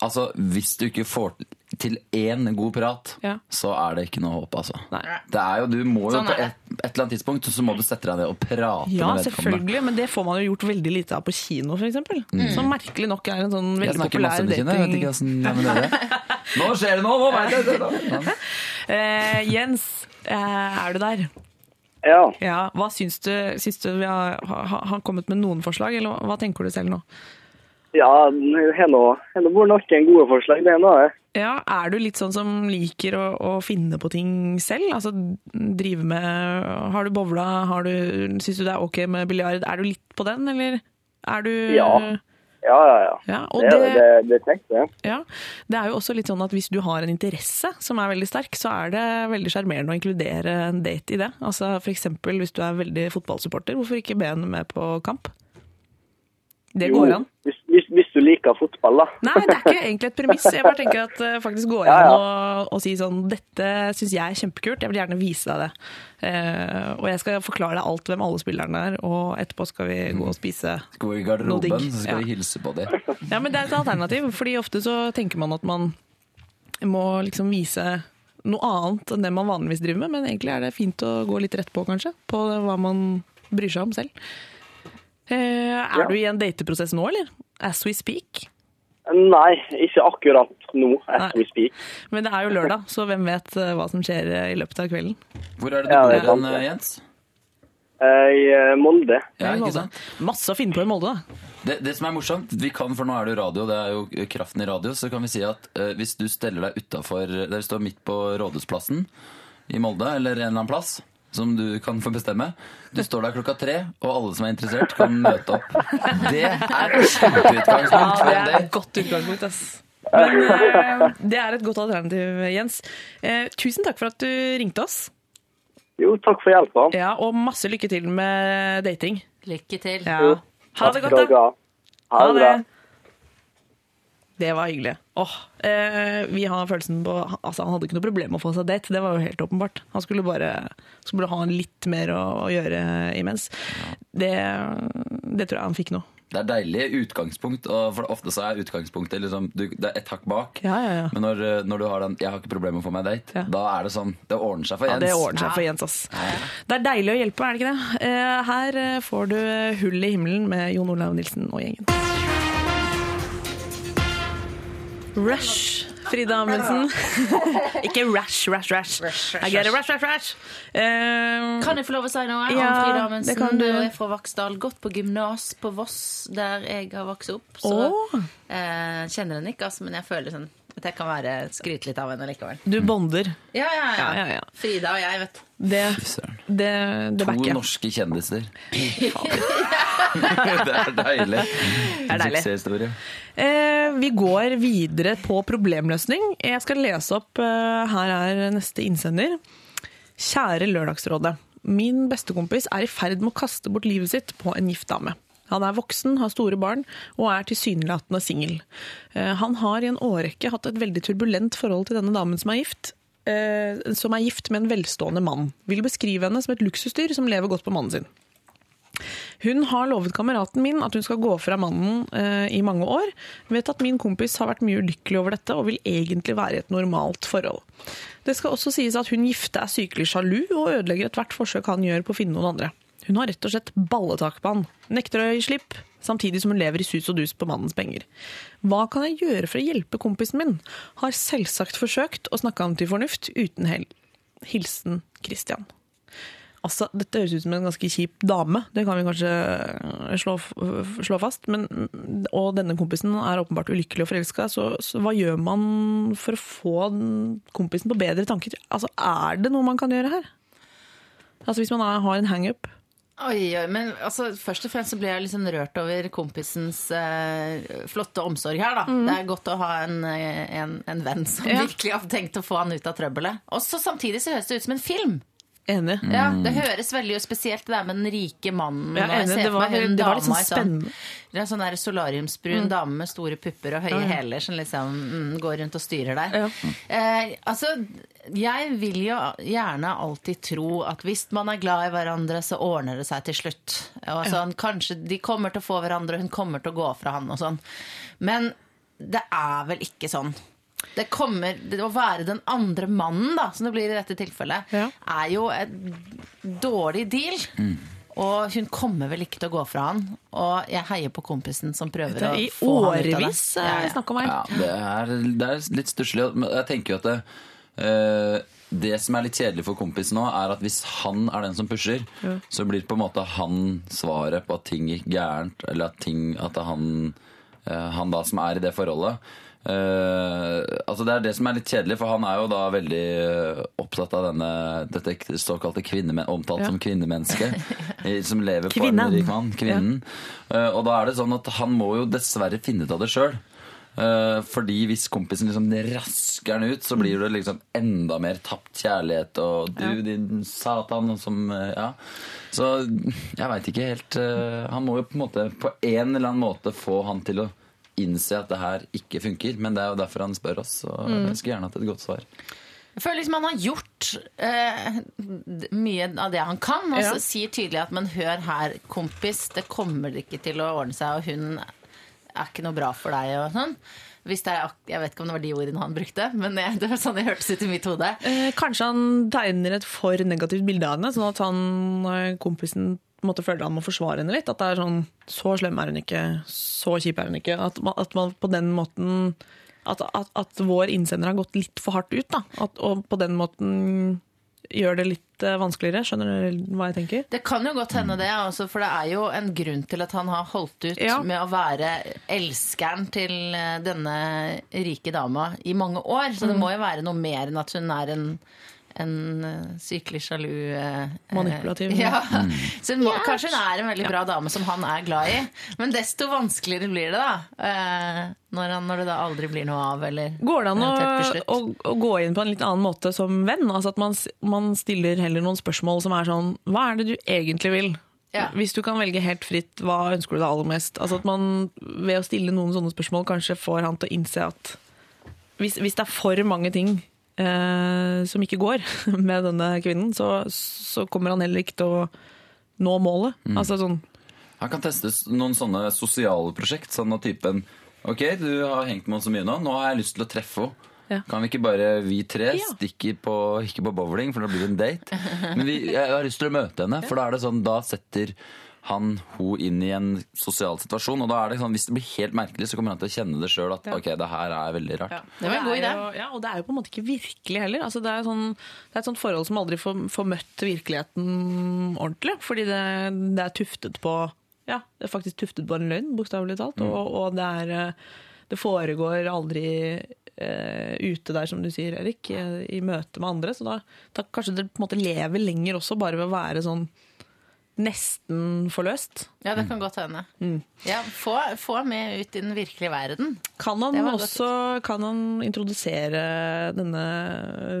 Altså, Hvis du ikke får til én god prat, Ja. så er det ikke noe håp, altså. Nei. Det er jo, Du må jo Sånn på er et, et eller annet tidspunkt så må du sette deg ned og prate Ja, med vedkommende. selvfølgelig, men det får man jo gjort veldig lite av på kino, f.eks. Mm. Som merkelig nok er en sånn Jeg veldig snakker masse populær om kjenner jeg. Jeg vet ikke hvordan det er. Nå skjer det noe! Nå vet jeg det! Ja. Eh, Jens, uh, er du der? Ja. Ja, hva syns du? Syns du vi har, har, har kommet med noen forslag, eller hva- hva tenker du selv nå? Ja, har nå er noen gode forslag, det ene av det. Ja, Er du litt sånn som liker å, å finne på ting selv? Altså drive med Har du bowla? Har du, syns du det er ok med biljard? Er du litt på den, eller er du Ja. Ja, ja, ja. Ja, det, det- det, det tenkte jeg. Ja, Det er jo også litt sånn at hvis du har en interesse som er veldig sterk, så er det veldig sjarmerende å inkludere en date i det. Altså F.eks. hvis du er veldig fotballsupporter, hvorfor ikke be henne med på kamp? Det går an. Hvis, hvis, hvis du liker fotball, da. Nei, det er ikke egentlig et premiss. Jeg bare tenker at det faktisk går Ja, an å, å si sånn Dette syns jeg er kjempekult, jeg vil gjerne vise deg det. Uh, og jeg skal forklare deg alt hvem alle spillerne er, og etterpå skal vi gå og spise. Skal vi i garderoben, så skal Ja. vi hilse på dem. Ja, men det er et alternativ, fordi ofte så tenker man at man må liksom vise noe annet enn det man vanligvis driver med, men egentlig er det fint å gå litt rett på, kanskje, på hva man bryr seg om selv. Eh, er Ja. du i en dateprosess nå, eller? As we speak? Nei, ikke akkurat nå, as Nei. we speak. Men det er jo lørdag, så hvem vet eh, hva som skjer eh, i løpet av kvelden? Hvor er det du Ja, bor det sant, hen. Jens? Eh, I Molde. Ja, ikke sant? Masse å finne på i Molde, da. Det, det som er morsomt, vi kan, for nå er det jo radio, det er jo kraften i radio, så kan vi si at eh, hvis du steller deg utafor Der står midt på Rådhusplassen i Molde, eller en eller annen plass, som du kan få bestemme. Du står der klokka tre, og alle som er interessert, kan møte opp. Det er et kjempeutgangspunkt Ja, det er et godt utgangspunkt, ass. Men eh, det er et godt alternativ, Jens. Eh, tusen takk for at du ringte oss. Jo, takk for hjelpa. Ja, og masse lykke til med dating. Lykke til. Ja. Ha det godt, da. ha. Ha det bra. Det var hyggelig. Åh, eh, vi har følelsen på Altså, han hadde ikke noe problem med å få seg date, det var jo helt åpenbart. Han skulle bare skulle ha litt mer å, å gjøre imens. Det, det tror jeg han fikk nå. Det er deilig utgangspunkt, og for ofte så er utgangspunktet liksom, du, det er ett hakk bak. Ja, ja, ja. Men når, når du har den 'jeg har ikke problemer med å få meg date', da er det sånn Det ordner seg for Ja, Jens. det ordner seg for Jens, ass. Det er deilig å hjelpe, er det ikke det? Eh, Her får du Hull i himmelen med Jon Olav Nilsen og gjengen. Rush, Frida Amundsen. ikke rash, rash, rash. I get a rash, rash, rash. Um, Kan jeg få lov å si noe Ja, om Frida det Amundsen? kan du. Jeg er fra Vaksdal, gått på gymnas på Voss, der jeg har vokst opp. Så oh. eh, kjenner henne ikke, altså, men jeg føler sånn at jeg kan være skryte litt av henne likevel. du bonder. Ja, ja, ja. Ja, ja, ja. Frida og jeg, vet du. Det, Fy søren. det, det To backer norske kjendiser. det er deilig. er deilig. Suksesshistorie. Eh, vi går videre på problemløsning. Jeg skal lese opp eh, Her er neste innsender. Kjære Lørdagsrådet. Min bestekompis er i ferd med å kaste bort livet sitt på en gift dame. Han er voksen, har store barn og er tilsynelatende singel. Eh, han har i en årrekke hatt et veldig turbulent forhold til denne damen som er gift. eh, som er gift med en velstående mann. Vil beskrive henne som et luksusdyr som lever godt på mannen sin. Hun har lovet kameraten min at hun skal gå fra mannen eh, i mange år. Vet at min kompis har vært mye ulykkelig over dette og vil egentlig være i et normalt forhold. Det skal også sies at hun gifte er sykelig sjalu og ødelegger ethvert forsøk han gjør på å finne noen andre. Hun har rett og slett balletak på han. Nekter å gi slipp, samtidig som hun lever i sus og dus på mannens penger. Hva kan jeg gjøre for å hjelpe kompisen min? Har selvsagt forsøkt å snakke ham til fornuft, uten hell. Hilsen Christian. Altså, dette høres ut som en ganske kjip dame, det kan vi kanskje eh, slå, slå fast. Men, og denne kompisen er åpenbart ulykkelig og forelska, så, så hva gjør man for å få kompisen på bedre tanker? Altså, Er det noe man kan gjøre her? Altså Hvis man har en hangup? Oi, oi, men altså, Først og fremst så ble jeg sånn rørt over kompisens eh, flotte omsorg her. da. Det er godt å ha en, eh, en, en venn som Ja. virkelig har tenkt å få han ut av trøbbelet. Og så Samtidig så høres det ut som en film. Enig. Ja, Det høres veldig spesielt det der med den rike mannen. Jeg enig, det var, meg hun det var litt sånn spennende. Det er en sånn der solariumsbrun dame med store pupper og høye hæler som liksom mm, går rundt og styrer deg. Ja. Eh, altså, jeg vil jo gjerne alltid tro at hvis man er glad i hverandre, så ordner det seg til slutt. Og sånn, Kanskje de kommer til å få hverandre, og hun kommer til å gå fra han og sånn. Men det er vel ikke sånn. Det kommer, det å være den andre mannen, da, som det blir i dette tilfellet, Ja. er jo en dårlig deal. Og hun kommer vel ikke til å gå fra han. Og jeg heier på kompisen som prøver Det å er I få han ut av det. årevis Ja, er det snakk om her. Ja, det er, det er litt stusslig. Jeg tenker jo at det, uh, det som er litt kjedelig for kompisen nå, er at hvis han er den som pusher, så blir på en måte han svaret på at ting gikk gærent, eller at, ting, at han, uh, han da som er i det forholdet. Eh, altså Det er det som er litt kjedelig, for han er jo da veldig eh, opptatt av denne dette såkalte kvinnemen, omtalt Ja. som kvinnemenneske, som lever på en rik mann. Kvinnen. Eh, og da er det sånn at han må jo dessverre finne ut av det sjøl. Fordi hvis kompisen liksom rasker den ut, så blir det liksom enda mer tapt kjærlighet og du, din satan, som Ja. Så jeg veit ikke helt Han må jo på en måte på en eller annen måte få han til å innse at det her ikke funker. Men det er jo derfor han spør oss, og jeg skulle gjerne hatt et godt svar. Jeg føler liksom han har gjort eh, mye av det han kan, og Ja. så sier tydelig at men hør her, kompis, det kommer ikke til å ordne seg, og hun er ikke noe bra for deg og sånn. Hvis det er, jeg vet ikke om det var de ordene han brukte, men jeg, det var sånn det hørtes ut i mitt hode. Eh, kanskje han tegner et for negativt bilde av henne, sånn at han, eh, kompisen måte føler han må forsvare henne litt. At det er sånn Så slem er hun ikke, så kjip er hun ikke. At man, at man på den måten at, at, at vår innsender har gått litt for hardt ut, da. At, og på den måten gjør det litt eh, vanskeligere. Skjønner du hva jeg tenker? Det kan jo godt hende det, også, for det er jo en grunn til at han har holdt ut Ja. med å være elskeren til eh, denne rike dama i mange år. Så det må jo være noe mer enn at hun er en, en eh, sykelig sjalu eh, Manipulativ. Ja. Så hun må, kanskje hun er en veldig bra dame som han er glad i, men desto vanskeligere blir det, da. eh, Når, han, når det da aldri blir noe av, eller Går det an å, å, å gå inn på en litt annen måte som venn? Altså at man, man stiller heller noen spørsmål som er sånn Hva er det du egentlig vil? Ja. Hvis du kan velge helt fritt, hva ønsker du deg aller mest? Altså at man ved å stille noen sånne spørsmål kanskje får han til å innse at hvis, hvis det er for mange ting eh, som ikke går med denne kvinnen, så, så kommer han heller ikke til å nå målet. Altså sånn Han kan teste noen sånne sosiale prosjekt. Sånn av typen Ok, du har hengt med oss så mye nå. Nå har jeg lyst til å treffe henne. Ja. Kan vi ikke bare, vi tre, stikke på, ikke på bowling, for da blir det en date? Men vi, jeg har lyst til å møte henne, for da er det sånn, da setter han hun inn i en sosial situasjon. Og da er det sånn, hvis det blir helt merkelig, så kommer han til å kjenne det sjøl at ok, det her er veldig rart. Det var en god idé. Ja, og det er jo på en måte ikke virkelig heller. Altså, det, er sånn, det er et sånt forhold som aldri får, får møtt virkeligheten ordentlig. Fordi det, det er tuftet på Ja, det er faktisk tuftet på en løgn, bokstavelig talt. Og, og det er eh, Det foregår aldri eh, ute der, som du sier, Erik, i, i møte med andre. Så da, da kanskje det på en måte lever lenger også, bare ved å være sånn nesten forløst. Ja, det kan godt hende. Mm. Ja, få, få med ut i den virkelige verden. Kan han også kan han introdusere denne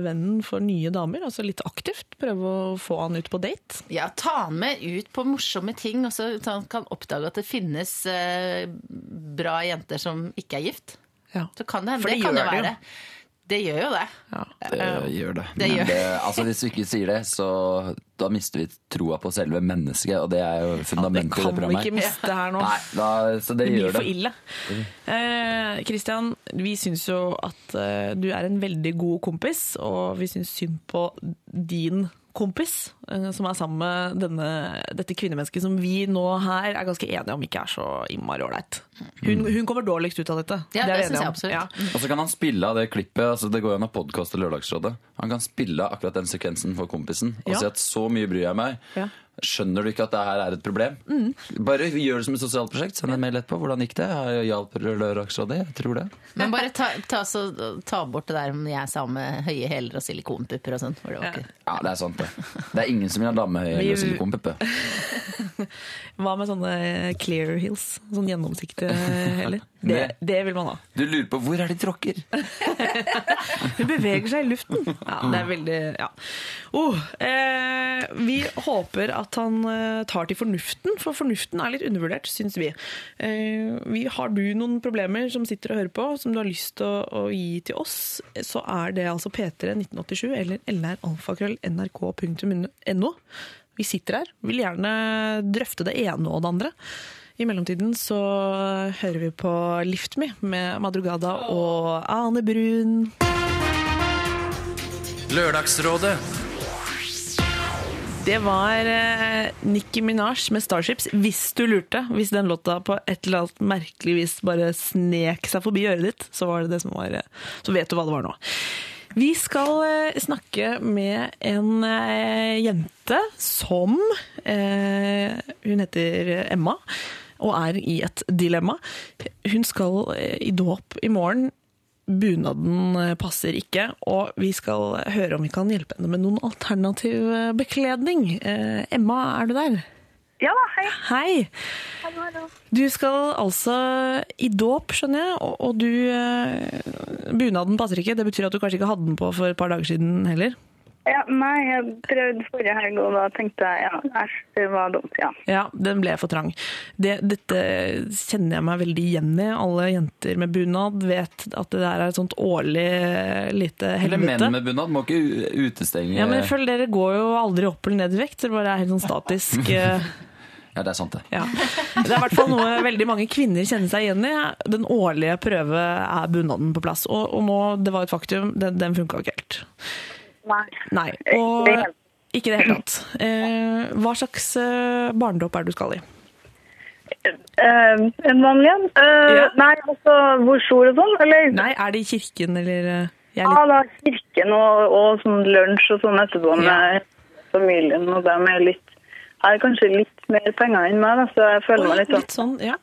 vennen for nye damer? Altså litt aktivt? Prøve å få han ut på date? Ja, ta han med ut på morsomme ting, og så han kan oppdage at det finnes eh, bra jenter som ikke er gift. Ja. Så kan det hende. For Det, det kan det gjør det være. Det gjør jo det. ja. Det gjør det. Det gjør- det, altså Hvis vi ikke sier det, så da mister vi troa på selve mennesket, og det er jo Det fundamentet i programmet. det kan vi ikke miste her nå. Nei, da, så det, Det blir gjør for det. ille. Eh, vi syns jo at eh, du er en veldig god kompis, og vi syns synd på din kompis, eh, som er sammen med denne, dette kvinnemennesket som vi nå her er ganske enige om ikke er så innmari ålreit. Hun, hun kommer dårligst ut av dette. Ja, det, det synes jeg absolutt. Ja. Og så kan han spille av det klippet. altså Det går jo an å podkaste Lørdagsrådet. Han kan spille akkurat den sekvensen for kompisen og Ja. si at så mye bryr jeg meg. Ja. Skjønner du ikke at det her er et problem? Mm. Bare gjør det som et sosialt prosjekt. Send en mail etterpå. Hvordan gikk det? Hjalp Lørdagsrådet? Jeg tror det. Men bare ta, ta, så, ta bort det der om jeg er sammen med høye hæler og silikonpupper og sånn. det var Ja, det er sant, det. Det er ingen som vil ha dame hæler og silikonpupper. Hva med sånne clear heels? Sånn gjennomsiktige heller? Det, Det- det vil man ha. Du lurer på hvor er de tråkker? Hun beveger seg i luften. Ja, det er veldig ja. oh, eh, Vi håper at han eh, tar til fornuften, for fornuften er litt undervurdert, syns vi. Eh, vi. Har du noen problemer som sitter og hører på, som du har lyst til å, å gi til oss, så er det altså p31987 eller lralfakrøll.nrk.no. Vi sitter her, vil gjerne drøfte det ene og det andre. I mellomtiden så hører vi på Lift Me med Madrugada og Ane Brun. Lørdagsrådet. Det var eh, Nicki Minaj med Starships, hvis du lurte. Hvis den låta på et eller annet merkelig vis bare snek seg forbi øret ditt, så var det det som var eh, Så vet du hva det var nå. Vi skal eh, snakke med en eh, jente som eh, Hun heter Emma og er i et dilemma. Hun skal i dåp i morgen. Bunaden eh, passer ikke, og vi skal høre om vi kan hjelpe henne med noen alternativ eh, bekledning. Eh, Emma, er du der? Ja da, hei. Hei! Hallo, hallo. Du skal altså i dåp, skjønner jeg, og, og du Bunaden passer ikke. Det betyr at du kanskje ikke hadde den på for et par dager siden heller? Ja, nei, jeg prøvde forrige helg, og da tenkte jeg ja, æsj, det var dumt, ja. Ja, den ble for trang. Det, dette kjenner jeg meg veldig igjen i. Alle jenter med bunad vet at det der er et sånt årlig lite helvete. Eller menn med bunad må ikke utestenge Ja, men jeg føler dere går jo aldri opp eller ned i vekt. Dere bare er helt sånn statisk. eh, Ja, det er sant, det. Ja. Det er i hvert fall noe veldig mange kvinner kjenner seg igjen i. Den årlige prøve er bunaden på plass. Og, og nå, det var et faktum, den, den funka ikke helt. Nei. Og ikke i det hele tatt. Eh, hva slags barnedåp er det du skal i? Eh, en vanlig en? Eh, Ja. Nei, altså, hvor stor og sånn, eller? Nei, er det i kirken, eller eh, jeg er Ja, litt, da, kirken og, og sånn lunsj og sånn etterpå med familien, og dem er litt, har kanskje litt mer penger enn meg, da, så jeg føler meg litt sånn. litt sånn, ja.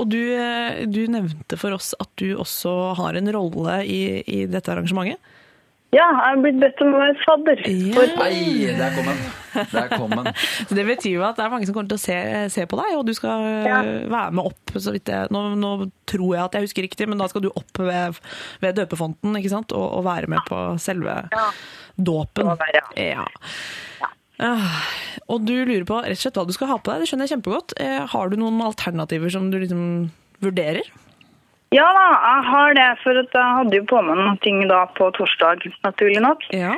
Og du, eh, du nevnte for oss at du også har en rolle i, i dette arrangementet. Ja, jeg har blitt bedt om å være fadder. For der kom den. Der kom den. Så det betyr jo at det er mange som kommer til å se, se på deg, og du skal Ja. være med opp. Så vidt jeg, nå, nå tror jeg at jeg husker riktig, men da skal du opp ved, ved døpefonten ikke sant? Og, og være med på selve dåpen. Må være, Ja. Ah, og du lurer på rett og slett hva du skal ha på deg. Det skjønner jeg kjempegodt. Eh, har du noen alternativer som du liksom vurderer? Ja da, jeg har det, for at jeg hadde jo på meg noen ting da på torsdag, naturlig nok. Ja.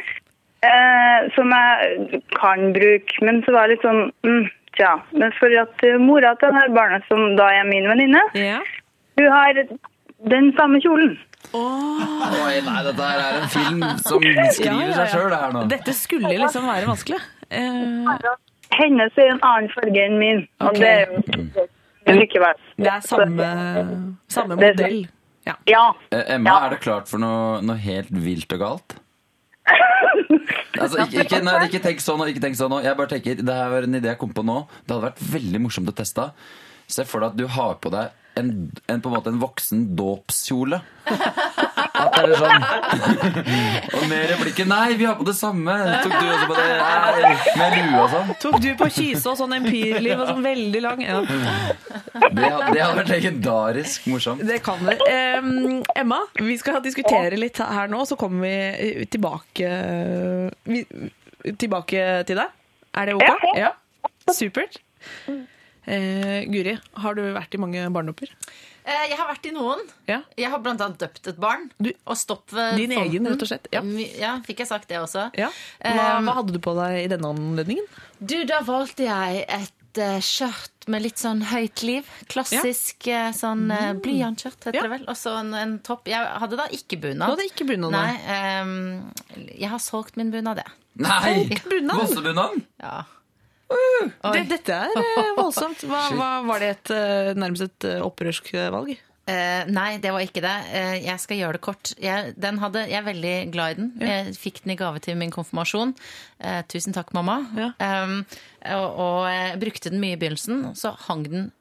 Eh, som jeg kan bruke, men så var det litt sånn mm, Tja. Men for at eh, mora til det her barnet, som da er min venninne, ja. hun har den samme kjolen. Oi, nei, dette her er en film som Ja, skriver ja, seg sjøl, det her nå. Dette skulle liksom være vanskelig. Eh, Hennes er en annen farge enn min, og det er jo likevel. det er samme, samme modell. Ja. Ja. Eh, Emma, er det klart for noe, noe helt vilt og galt? Altså, ikke, ikke, nei, ikke tenk sånn og ikke tenk sånn. Jeg bare tenker, Det her var en idé jeg kom på nå. Det hadde vært veldig morsomt å teste. Se for deg at du har på deg en, en, på en måte en voksen dåpskjole. At det er sånn Og mer replikken Nei, vi har på det samme! Tok du også på det? Nei, med lue og sånn? Tok du på kyse og sånn empirliv og sånn veldig lang? Ja. Det, det hadde vært legendarisk morsomt. Det kan det. Um, Emma, vi skal diskutere litt her nå, så kommer vi eh, tilbake, vi, tilbake til deg. Er det ok? Ja. Supert. Uh, Guri, har du vært i mange barnedåper? Eh, Jeg har vært i noen. Ja. Jeg har blant annet døpt et barn. Du- og stopp ved Din fonten. egen, rett og slett, ja. Ja, fikk jeg sagt det også. ja. Hva, Um, hva hadde du på deg i denne anledningen? Du, da valgte jeg et eh, skjørt med litt sånn høyt liv. Klassisk ja. sånn uh, blyantskjørt, heter Ja. det vel. Og så en, en topp. Jeg hadde da ikke bunad. Du hadde ikke bunad, Nei. nei. ehm, jeg har solgt min bunad, jeg. Nei! bunad? Vossebunaden? Ja. Det, dette er eh, voldsomt. Hva, hva, var det et, eh, nærmest et eh, opprørsk valg? Uh, nei, det var ikke det. Uh, jeg skal gjøre det kort. Jeg, den hadde, jeg er veldig glad i den. Jeg fikk den i gave til min konfirmasjon. Uh, tusen takk, mamma. Ja. Um, og, og jeg brukte den mye i begynnelsen. Så hang den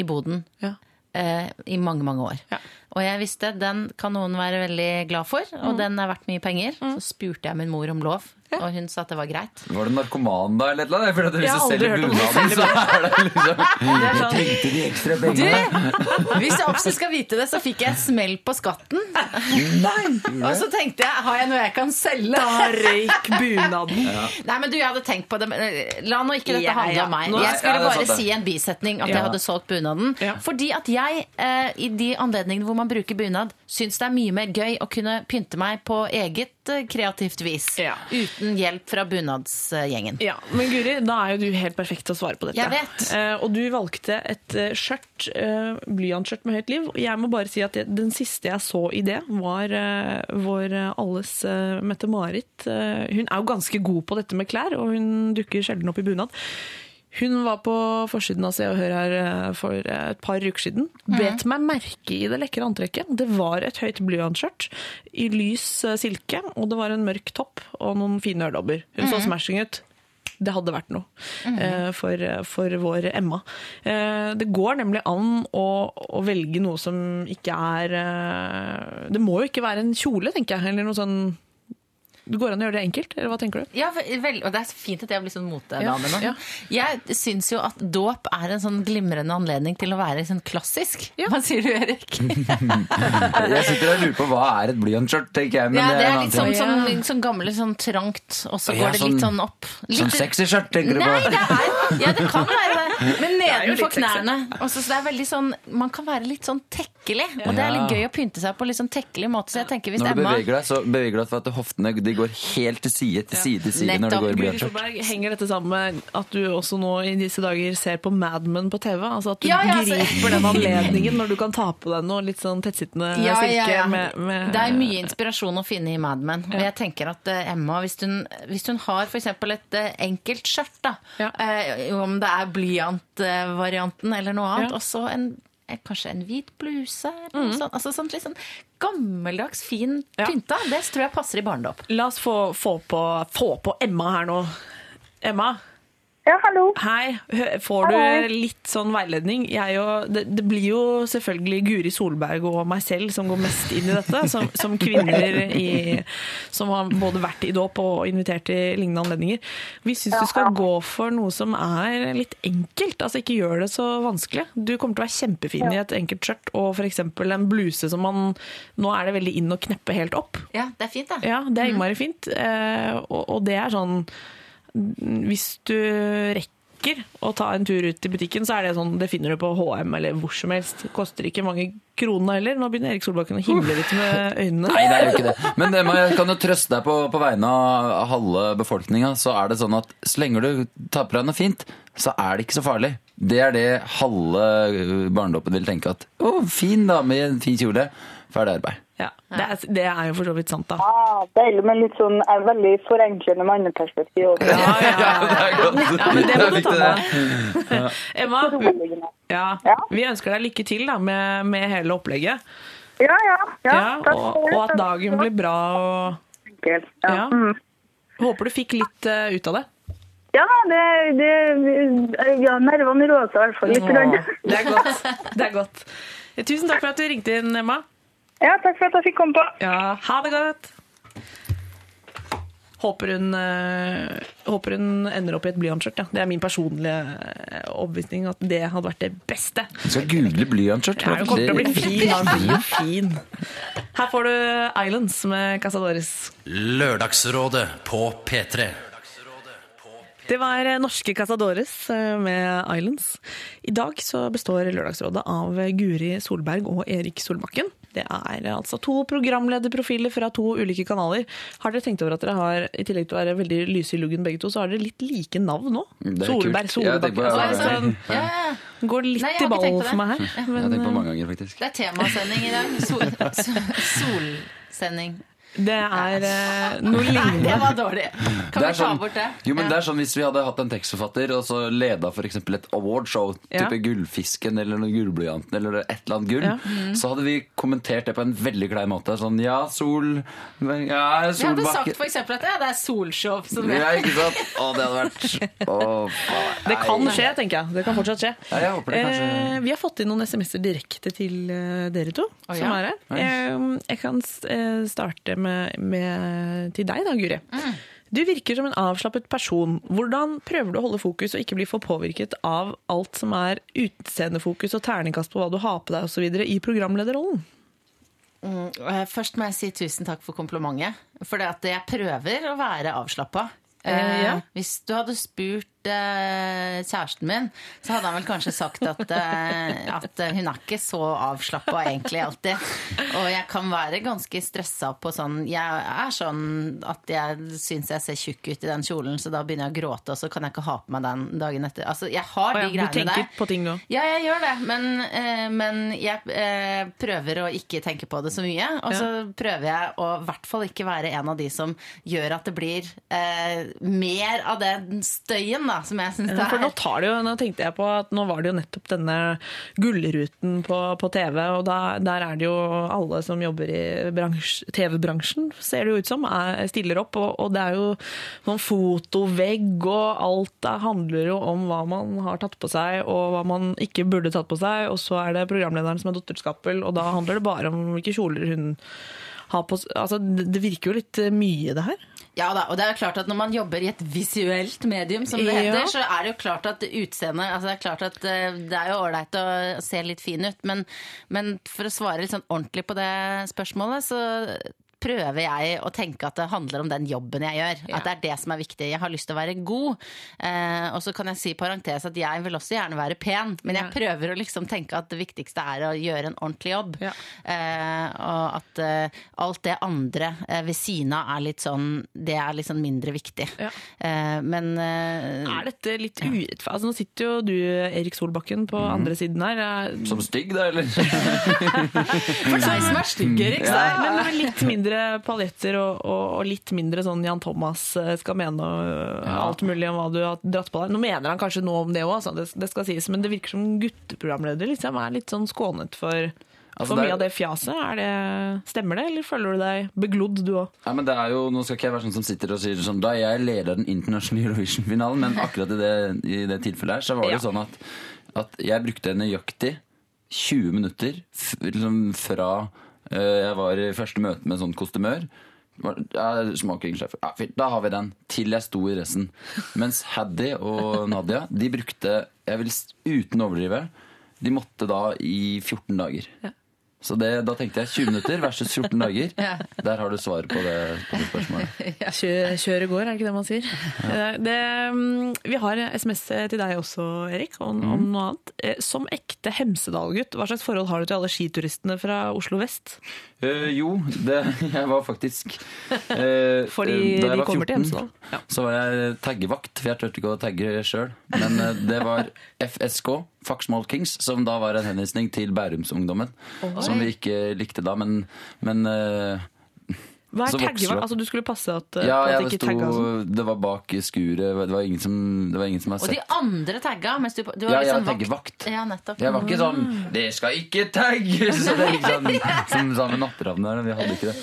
i boden Ja. eh, i mange, mange år. Ja. Og jeg visste den kan noen være veldig glad for, og den er verdt mye penger. Så spurte jeg min mor om lov, og hun sa at det var greit. Var det narkoman da, eller noe? For? Jeg at Hvis har du selger bunaden, så er det liksom Det er sånn, Trengte de ekstra pengene? Hvis jeg også skal vite det, så fikk jeg smell på skatten. Nei Og så tenkte jeg, har jeg noe jeg kan selge? da røyk bunaden. Nei, men du, jeg hadde tenkt på det. eh, La nå ikke dette handle om meg. Jeg skulle bare si en bisetning at jeg hadde solgt bunaden. Fordi at jeg, eh, i de anledningene hvor man bruker bunad, syns det er mye mer gøy å kunne pynte meg på eget kreativt vis. Ja. Uten hjelp fra bunadsgjengen. Ja, Men Guri, da er jo du helt perfekt til å svare på dette. Jeg vet. Eh, og du valgte et eh, skjørt, eh, blyantskjørt med høyt liv. Og jeg må bare si at jeg, den siste jeg så i det, var eh, vår eh, alles eh, Mette-Marit. Hun er jo ganske god på dette med klær, og hun dukker sjelden opp i bunad. Hun var på forsiden av Se og Hør her eh, for eh, et par uker siden. Bet meg merke i det lekre antrekket. Det var et høyt blyantskjørt i lys eh, silke, og det var en mørk topp og noen fine øredobber. Hun så smashing ut. Det hadde vært noe eh, for, for vår Emma. Det går nemlig an å, å velge noe som ikke er Det må jo ikke være en kjole, tenker jeg. Eller noe sånn Det går an å gjøre det enkelt, eller hva tenker du? Ja, vel, og Det er fint at jeg blir sånn motedame nå. Ja, Jeg syns jo at dåp er en sånn glimrende anledning til å være sånn klassisk. Ja. Hva sier du, Erik? Jeg sitter og lurer på hva er et blyantskjørt, tenker jeg. Men ja, det er litt sånn, ting. sånn, sånn gamle, sånn trangt, og så Ja, går det litt sånn- sånn opp. Litt, Sånn sexy skjørt, tenker du Nei, på? det er Ja, det kan være det. Men nedenfor knærne. Også, så, så det er veldig sånn Man kan være litt sånn tekkelig. Og det er litt gøy å pynte seg på litt sånn tekkelig måte. Så jeg tenker hvis Når du Emma beveger deg, så beveger du deg for at hoftene de går helt til side til side til side når du går i blyantskjørt. Henger dette sammen med at du også nå i disse dager ser på Mad Men på TV? Altså at du Ja, ja, altså- griper den anledningen når du kan ta på deg noe litt sånn tettsittende Ja, silke ja, ja. med, med Det er mye inspirasjon å finne i Mad Men. Og jeg tenker at eh, Emma, hvis hun, hvis hun har f.eks. et eh, enkelt skjørt, da, Ja. eh, om det er blyantvarianten eller noe annet, Ja. og så en eh, Kanskje en hvit bluse? Eller Mm. noe sånt. Altså sånn litt sånn gammeldags, fin Ja. pynta. Det tror jeg passer i barnedåp. La oss få, få, på, få på Emma her nå. Emma, Ja, hallo. Hei, får du litt sånn veiledning? Jeg og, det, det blir jo selvfølgelig Guri Solberg og meg selv som går mest inn i dette, som, som kvinner i, som har både vært i dåp og invitert til lignende anledninger. Vi syns du skal gå for noe som er litt enkelt, altså ikke gjør det så vanskelig. Du kommer til å være kjempefin i et enkelt skjørt og f.eks. en bluse som man Nå er det veldig inn å kneppe helt opp. Ja, det er fint, da. Ja, det er innmari fint. Eh, og, og det er sånn Hvis du rekker å ta en tur ut i butikken, så er det sånn Det finner du på HM eller hvor som helst. Koster ikke mange kronene heller. Nå begynner Erik Solbakken å himle litt med øynene. Nei, det er jo ikke det. Men Emma, jeg kan jo trøste deg på, på vegne av halve befolkninga. Så er det sånn at så lenge du tar på deg noe fint, så er det ikke så farlig. Det er det halve barndommen vil tenke at å, fin dame i en fin kjole. Ferdig arbeid. Ja, det, er, det er jo for så vidt sant, da. Ah, deilig med litt sånn er veldig forenklende manneperspektiv. også. Ja, ja, ja. Det er godt. Ja, men det må du ta med. Emma, ja, vi ønsker deg lykke til da, med, med hele opplegget. Ja, ja. ja, Ja, og, og at dagen blir bra. Og Ja. Ja. Mm. håper du fikk litt uh, ut av det. ja, det, det ja, nervene roer seg i hvert fall litt. grann. Det er godt. Det er godt. Tusen takk for at du ringte inn, Emma. Ja, takk for at jeg fikk komme på. Ja, ha det godt. Håper hun, eh, håper hun ender opp i et blyantskjørt. Ja. Det er min personlige eh, overbevisning at det hadde vært det beste. Du skal google blyantskjørt. Ja, hun kommer til å bli fin. Han blir jo fin. Her får du Islands med Casadores. Lørdagsrådet på P3. Det var eh, norske Casadores med Islands. I dag så består Lørdagsrådet av Guri Solberg og Erik Solbakken. Det er altså to programlederprofiler fra to ulike kanaler. Har dere tenkt over at dere har, i tillegg til å være veldig lyse i luggen begge to, så har dere litt like navn nå? Det er Solberg. Ja, Solbakken. Altså, ja, det er sånn, Ja, ja. går litt Nei, i ball for meg her. Jeg har tenkt på det mange ganger, faktisk. Det er temasending i dag. Sol, sol, solsending. Det er eh, noe Nei, det var dårlig. Kan vi ta sånn- bort det? Jo, men Ja. det er sånn Hvis vi hadde hatt en tekstforfatter og så leda f.eks. et awardshow, Ja. type Gullfisken eller noen Gullblyanten eller et eller annet gull, Ja. så hadde vi kommentert det på en veldig klein måte. Sånn ja, sol Ja, Solbakken Vi hadde sagt f.eks. at ja, det er solshow. Som Ja, ikke sant? Å, det hadde vært Å, faen. Det kan skje, tenker jeg. Det kan fortsatt skje. Ja, jeg håper det kanskje Eh, vi har fått inn noen SMS-er direkte til eh, dere to, oh, som ja? er her. Jeg, jeg kan eh, starte med, med til deg da, Guri. Mm. Du virker som en avslappet person. Hvordan prøver du å holde fokus og ikke bli for påvirket av alt som er utseendefokus og terningkast på hva du har på deg osv. i programlederrollen? Mm, Først må jeg si tusen takk for komplimentet. For det at jeg prøver å være avslappa. Eh, ja. Hvis du hadde spurt eh, kjæresten min, så hadde han vel kanskje sagt at, eh, at hun er ikke så avslappa egentlig alltid. Og jeg kan være ganske stressa på sånn Jeg er sånn at jeg syns jeg ser tjukk ut i den kjolen, så da begynner jeg å gråte, og så kan jeg ikke ha på meg den dagen etter. Altså, jeg har de ja, du greiene tenker der. på ting nå? Ja, jeg gjør det, men, eh, men jeg eh, prøver å ikke tenke på det så mye. Og så prøver jeg å i hvert fall ikke være en av de som gjør at det blir eh, mer av den støyen da, som jeg syns det er. for nå, tar det jo, nå tenkte jeg på at nå var det jo nettopp denne gullruten på, på TV, og da, der er det jo alle som jobber i TV-bransjen, ser det jo ut som, er, stiller opp. Og, og det er jo sånn fotovegg, og alt det handler jo om hva man har tatt på seg, og hva man ikke burde tatt på seg. Og så er det programlederen som er dotterskappel, og da handler det bare om hvilke kjoler hun har på seg. Altså, det det virker jo litt mye, det her. Ja da, og det er klart at Når man jobber i et visuelt medium, som det Ja. heter, så er det jo klart at utseendet altså Det er klart at eh, det er jo ålreit å se litt fin ut, men, men for å svare litt sånn ordentlig på det spørsmålet, så prøver jeg å tenke at det handler om den jobben jeg gjør. Ja. At det er det som er viktig. Jeg har lyst til å være god. Eh, og så kan jeg si i parentes at jeg vil også gjerne være pen, men jeg prøver å liksom tenke at det viktigste er å gjøre en ordentlig jobb. Ja. Eh, og at eh, alt det andre eh, ved siden av er litt sånn Det er litt sånn mindre viktig. Ja. Eh, men eh, Er dette litt urettferdig? Altså, nå sitter jo du, Erik Solbakken, på andre siden her. Som stygg, da, eller? for deg som er stygg, Erik, så men litt mindre paljetter og, og, og litt mindre sånn Jan Thomas eh, skal mene og Ja. alt mulig om hva du har dratt på deg. Nå mener han kanskje noe om det òg, det, det skal sies, men det virker som gutteprogramleder liksom er litt sånn skånet for Altså, For er- mye av det fjaset, er det, stemmer det, eller føler du deg beglodd du òg? Ja, men det er jo, Nå skal ikke jeg være sånn som sitter og sier sånn Da jeg leder den internasjonale Eurovision-finalen, men akkurat i det, i det tilfellet her, så var det Ja. sånn at, at jeg brukte nøyaktig 20 minutter liksom fra eh, jeg var i første møte med en sånn kostymør. Ja. Ja, da har vi den. Til jeg sto i dressen. Mens Haddy og Nadia, de brukte, jeg vil uten å overdrive, de måtte da i 14 dager. Så det, da tenkte jeg 20 minutter versus 14 dager. Der har du svaret på det, på det spørsmålet. Kjør, kjør går, er det ikke det man sier? Ja. Det, mm, vi har SMS til deg også, Erik, om, Mm. om noe annet. Eh, Som ekte Hemsedal-gutt, hva slags forhold har du til alle skituristene fra Oslo vest? Eh, jo, det, jeg var faktisk uh, Fordi eh, da jeg var kommer til 14, Ja. Så var jeg taggevakt, for jeg turte ikke å tagge sjøl. Men uh, det var FSK, Faxmall Kings, som da var en henvisning til Bærumsungdommen. Som vi ikke likte da, men, men eh, Hva er tagge? Altså, du skulle passe at, ja, på at jeg ikke tagga sånn? det var bak i skuret. Det var ingen som, det var ingen som har Og de andre tagga mens du, du var Ja, jeg liksom var taggevakt. Ja, nettopp. Jeg var ikke sånn 'Det skal ikke tagges!' Så det sånn, som sa med Natteravnene. Vi hadde ikke det.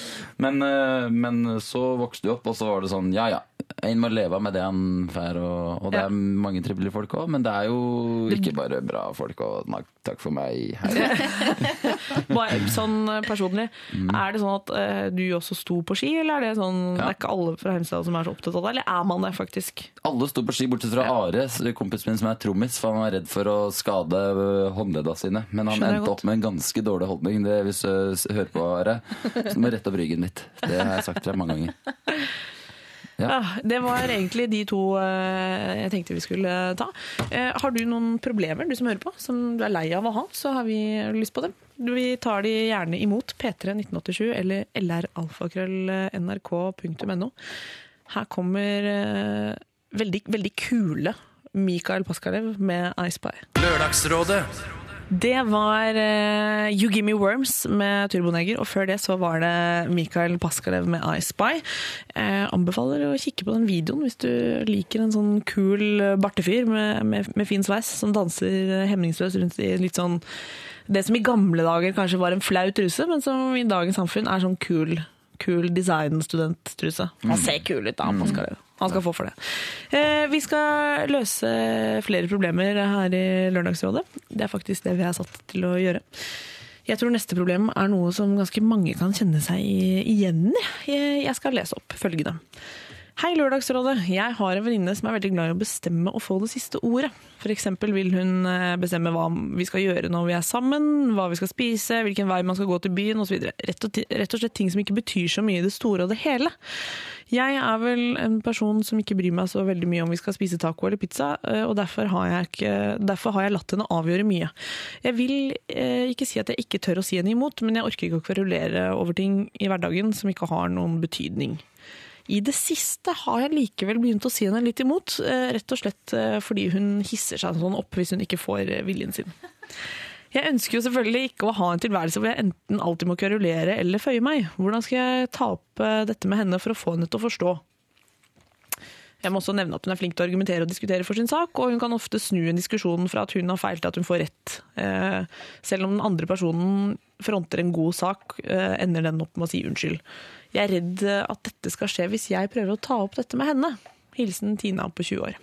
Men, eh, men så vokste du opp, og så var det sånn Ja ja, en må leve med det han får. Og, og det Ja. er mange trivelige folk òg, men det er jo ikke bare bra folk. Og nei, takk for meg. Bare sånn personlig, personlig, er det sånn at uh, du også sto på ski, eller er det sånn Det er ikke alle fra Hemsedal som er så opptatt av det, eller er man det faktisk? Alle sto på ski, bortsett fra Are, kompisen min som er trommis, for han var redd for å skade øh, håndledda sine. Men han Skjønner endte opp med en ganske dårlig holdning. Det, hvis du hører på Are, så du må rette opp ryggen litt. Det har jeg sagt til deg mange ganger. Ja. Ja, det var egentlig de to eh, jeg tenkte vi skulle ta. Eh, har du noen problemer, du som hører på, som du er lei av å ha, så har vi lyst på dem. Vi tar de gjerne imot. P3 1987 eller lralfakrøll.nrk.no. Her kommer eh, veldig, veldig kule Mikael Paskalev med I Spy. Lørdagsrådet Det var uh, You Give Me Worms med Turboneger, og før det så var det Mikael Paskalev med I Spy. Eh, anbefaler å kikke på den videoen hvis du liker en sånn kul eh, bartefyr med, med, med fin sveis som danser hemningsløst rundt i litt sånn Det som i gamle dager kanskje var en flau truse, men som i dagens samfunn er sånn kul, kul designstudenttruse. Han ser kul ut da, Paskalev. Han skal få for det. Eh, vi skal løse flere problemer her i Lørdagsrådet. Det er faktisk det vi er satt til å gjøre. Jeg tror neste problem er noe som ganske mange kan kjenne seg igjen i. Jeg skal lese opp følgende. Hei, Lørdagsrådet. Jeg har en venninne som er veldig glad i å bestemme og få det siste ordet. Eksempel vil hun eh, bestemme hva vi skal gjøre når vi er sammen, hva vi skal spise, hvilken vei man skal gå til byen osv. Rett, og rett og slett ting som ikke betyr så mye i det store og det hele. Jeg er vel en person som ikke bryr meg så veldig mye om vi skal spise taco eller pizza, eh, og derfor har jeg, ikke, derfor har jeg latt henne avgjøre mye. Jeg vil eh, ikke si at jeg ikke tør å si henne imot, men jeg orker ikke å kverulere over ting i hverdagen som ikke har noen betydning. I det siste har jeg likevel begynt å si henne litt imot, eh, rett og slett eh, fordi hun hisser seg sånn opp hvis hun ikke får eh, viljen sin. Jeg ønsker jo selvfølgelig ikke å ha en tilværelse hvor jeg enten alltid må kverulere eller føye meg. Hvordan skal jeg ta opp dette med henne for å få henne til å forstå? Jeg må også nevne at hun er flink til å argumentere og diskutere for sin sak, og hun kan ofte snu en diskusjon fra at hun har feil til at hun får rett. Selv om den andre personen fronter en god sak, ender den opp med å si unnskyld. Jeg er redd eh, at dette skal skje hvis jeg prøver å ta opp dette med henne. Hilsen Tina på 20 år.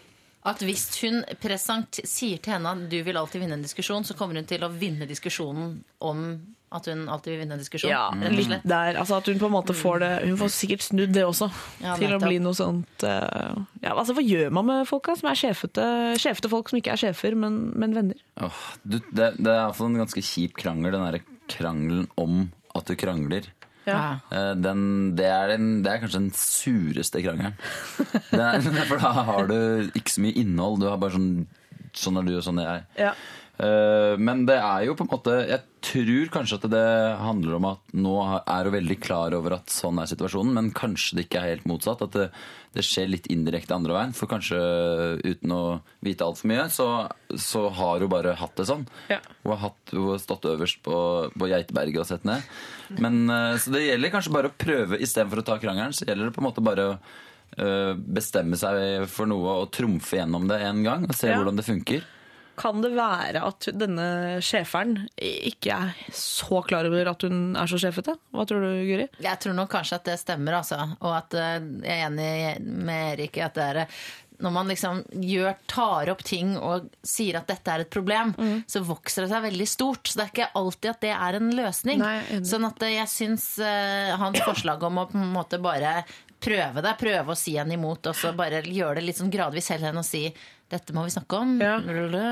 At hvis hun present sier til henne at du vil alltid vinne en diskusjon, så kommer hun til å vinne diskusjonen om at hun alltid vil vinne en diskusjon. rett og litt der. Altså at hun på en måte får det Hun får sikkert snudd det også, Ja, til å bli noe sånt uh, ja, altså Hva gjør man med folka som er sjefete, sjefete folk som ikke er sjefer, men, men venner? Oh, du, det, det er iallfall en ganske kjip krangel, den derre krangelen om at du krangler. Ja. Eh, Den, det, er den, det er kanskje den sureste krangelen. For da har du ikke så mye innhold. Du har bare sånn Sånn er du, og sånn er jeg. Ja. Eh, Men det er jo på en måte Jeg tror kanskje at det handler om at nå er hun veldig klar over at sånn er situasjonen, men kanskje det ikke er helt motsatt. At det, det skjer litt indirekte andre veien. For kanskje uten å vite altfor mye, så, så har hun bare hatt det sånn. Ja. Hun har, hatt, hun har stått øverst på, på Geiteberget og sett ned. Men, eh, så det gjelder kanskje bare å prøve istedenfor å ta krangelen. Så gjelder det på en måte bare å eh, bestemme seg for noe og trumfe gjennom det en gang og se Ja. hvordan det funker. Kan det være at denne sjeferen ikke er så klar over at hun er så sjefete? Hva tror du, Guri? Jeg tror nok kanskje at det stemmer, altså. Og at eh, jeg er enig med Erik i at det er når man liksom gjør, tar opp ting og sier at dette er et problem, Mm. så vokser det seg veldig stort. Så det er ikke alltid at det er en løsning. Nei, sånn at eh, jeg syns uh, hans forslag om å på en måte bare prøve det, prøve å si henne imot, og så bare gjøre det litt sånn gradvis Selv hen og si dette må vi snakke om, Ja.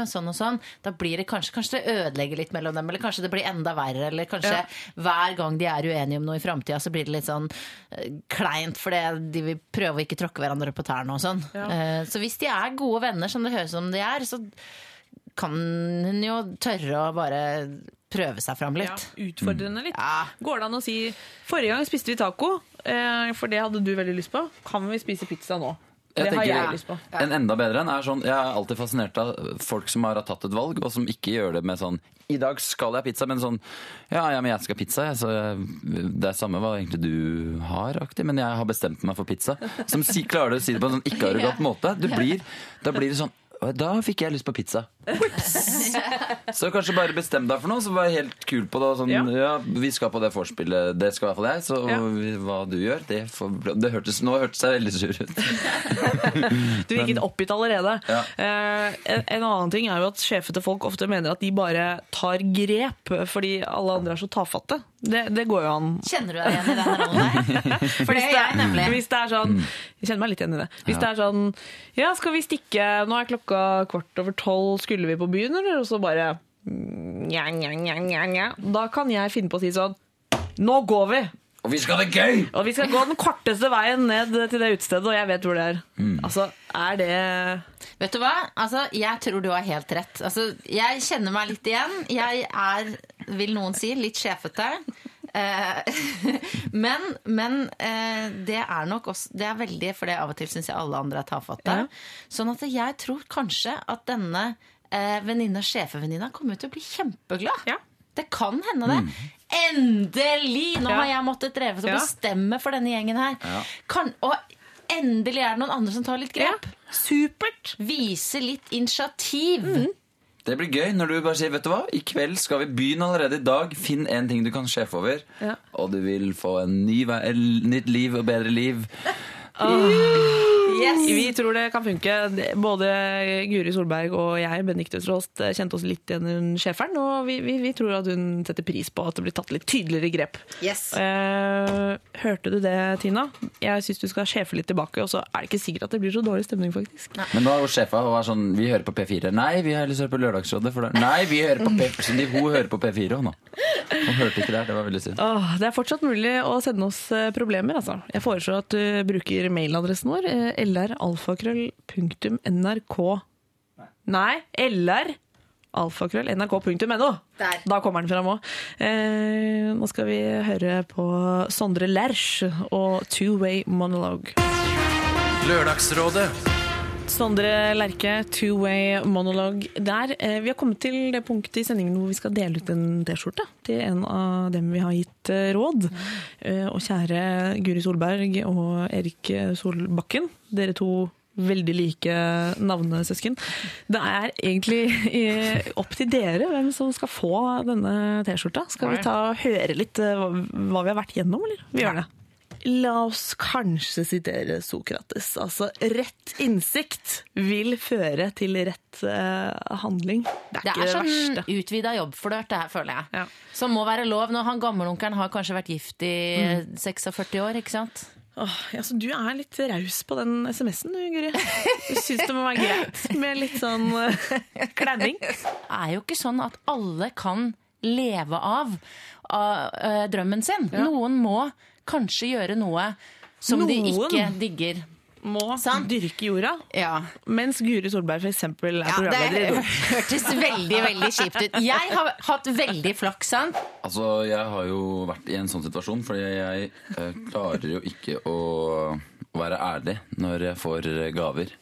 sånn og sånn. Da blir det kanskje, kanskje det ødelegger litt mellom dem, eller kanskje det blir enda verre, eller kanskje Ja. hver gang de er uenige om noe i framtida, så blir det litt sånn uh, kleint fordi de vil prøve å ikke tråkke hverandre på tærne og sånn. Ja. Uh, Så hvis de er gode venner, som det høres som de er, så kan hun jo tørre å bare prøve seg fram litt. Ja, utfordrende litt. Ja. Går det an å si Forrige gang spiste vi taco, for det hadde du veldig lyst på. Kan vi spise pizza nå? Det Jeg har jeg lyst på. En enda bedre en er sånn Jeg er alltid fascinert av folk som har tatt et valg, og som ikke gjør det med sånn I dag skal jeg ha pizza, men sånn Ja, ja, men jeg skal ha pizza, jeg, så det er samme hva egentlig du har, aktig, men jeg har bestemt meg for pizza. Som klarer å si det på en sånn ikke-arrogant måte. Du blir, da blir det sånn da fikk jeg lyst på pizza. Whips! Så kanskje bare bestem deg for noe, så vær helt kul på det. Sånn, Ja. ja. vi skal på det vorspielet, det skal i hvert fall jeg. Så Ja. hva du gjør, det, for, det hørtes, nå hørtes jeg veldig sur ut. Du virket oppgitt allerede. Ja. Eh, en, en annen ting er jo at sjefete folk ofte mener at de bare tar grep fordi alle andre er så tafatte. Det, det går jo an. Kjenner du deg igjen i den rollen der? For det er jeg nemlig. Hvis det er sånn Jeg kjenner meg litt igjen i det. Hvis det er sånn Ja, skal vi stikke Nå er klokka kvart over tolv. Skulle vi på byen, eller? Og så bare mm, nja, nja, nja, nja, nja. Da kan jeg finne på å si sånn Nå går vi! Og vi skal ha det gøy! Og vi skal gå den korteste veien ned til det utestedet, og jeg vet hvor det er. Altså, er det Vet du hva? Altså, jeg tror du har helt rett. Altså, jeg kjenner meg litt igjen. Jeg er, vil noen si, litt sjefete. Eh, men men eh, det er nok også Det er veldig for det av og til syns jeg alle andre er tafatte. Ja. Sånn at jeg tror kanskje at denne eh, venninna, sjefevenninna, kommer til å bli kjempeglad. Ja. Det kan hende, det. Endelig! Nå Ja. har jeg måttet drevet og Ja. bestemme for denne gjengen her. Ja. Kan, og endelig er det noen andre som tar litt grep. Supert! Vise litt initiativ. Det blir gøy når du bare sier vet du hva, i kveld skal vi begynne allerede i dag. Finn en ting du kan sjefe over, Ja. og du vil få en ny, vei- nytt liv og bedre liv. Yes. Vi tror det kan funke. Både Guri Solberg og jeg, Benedikte Østerholst, kjente oss litt igjen i schæferen. og vi, vi, vi tror at hun setter pris på at det blir tatt litt tydeligere grep. Yes. Uh, hørte du det, Tina? Jeg syns du skal sjefe litt tilbake, og så er det ikke sikkert at det blir så dårlig stemning, faktisk. Men nå er hun sjefa og er sånn Vi hører på P4. Nei, vi har lyst til å høre på Lørdagsrådet. For det. Nei, vi hører på P4. Så de, hun hører på P4 òg nå. Hun hørte ikke der. Det var veldig synd. Åh, det er fortsatt mulig å sende oss eh, problemer, altså. Jeg foreslår at du bruker mailadressen vår, eh, lralfakrøll.nrk Nei, lr alfakrøll.nrk.no. Der. Da kommer den fram òg. Eh, nå skal vi høre på Sondre Lerche og Two Way Monologue. Lørdagsrådet. Sondre Lerche, Two Way Monologue der. Eh, vi har kommet til det punktet i sendingen hvor vi skal dele ut en T-skjorte til en av dem vi har gitt eh, råd. Eh, og kjære Guri Solberg og Erik Solbakken, dere to veldig like navnesøsken. Det er egentlig opp til dere hvem som skal få denne T-skjorta. Skal vi ta høre litt hva vi har vært gjennom, eller? Vi gjør det. La oss kanskje sitere Sokrates. Altså, rett innsikt vil føre til rett uh, handling. Det er, Det ikke er det sånn utvida jobbflørt, det her, føler jeg. Ja. Som må være lov når han gammelonkelen har kanskje vært gift i 46 år, ikke sant? Åh, altså, du er litt raus på den SMS-en, du, Guri. Du syns det må være greit med litt sånn uh, klemming. Det er jo ikke sånn at alle kan leve av, av eh, drømmen sin. Noen må kanskje gjøre noe som de ikke digger. Må Sant. dyrke jorda. Ja, Mens Guri Solberg for eksempel er programleder ja, Det hørtes veldig veldig kjipt ut. Jeg har hatt veldig flaks, sant? Altså, jeg har jo vært i en sånn situasjon, fordi jeg eh, klarer jo ikke å, være ærlig når jeg får gaver. gaver.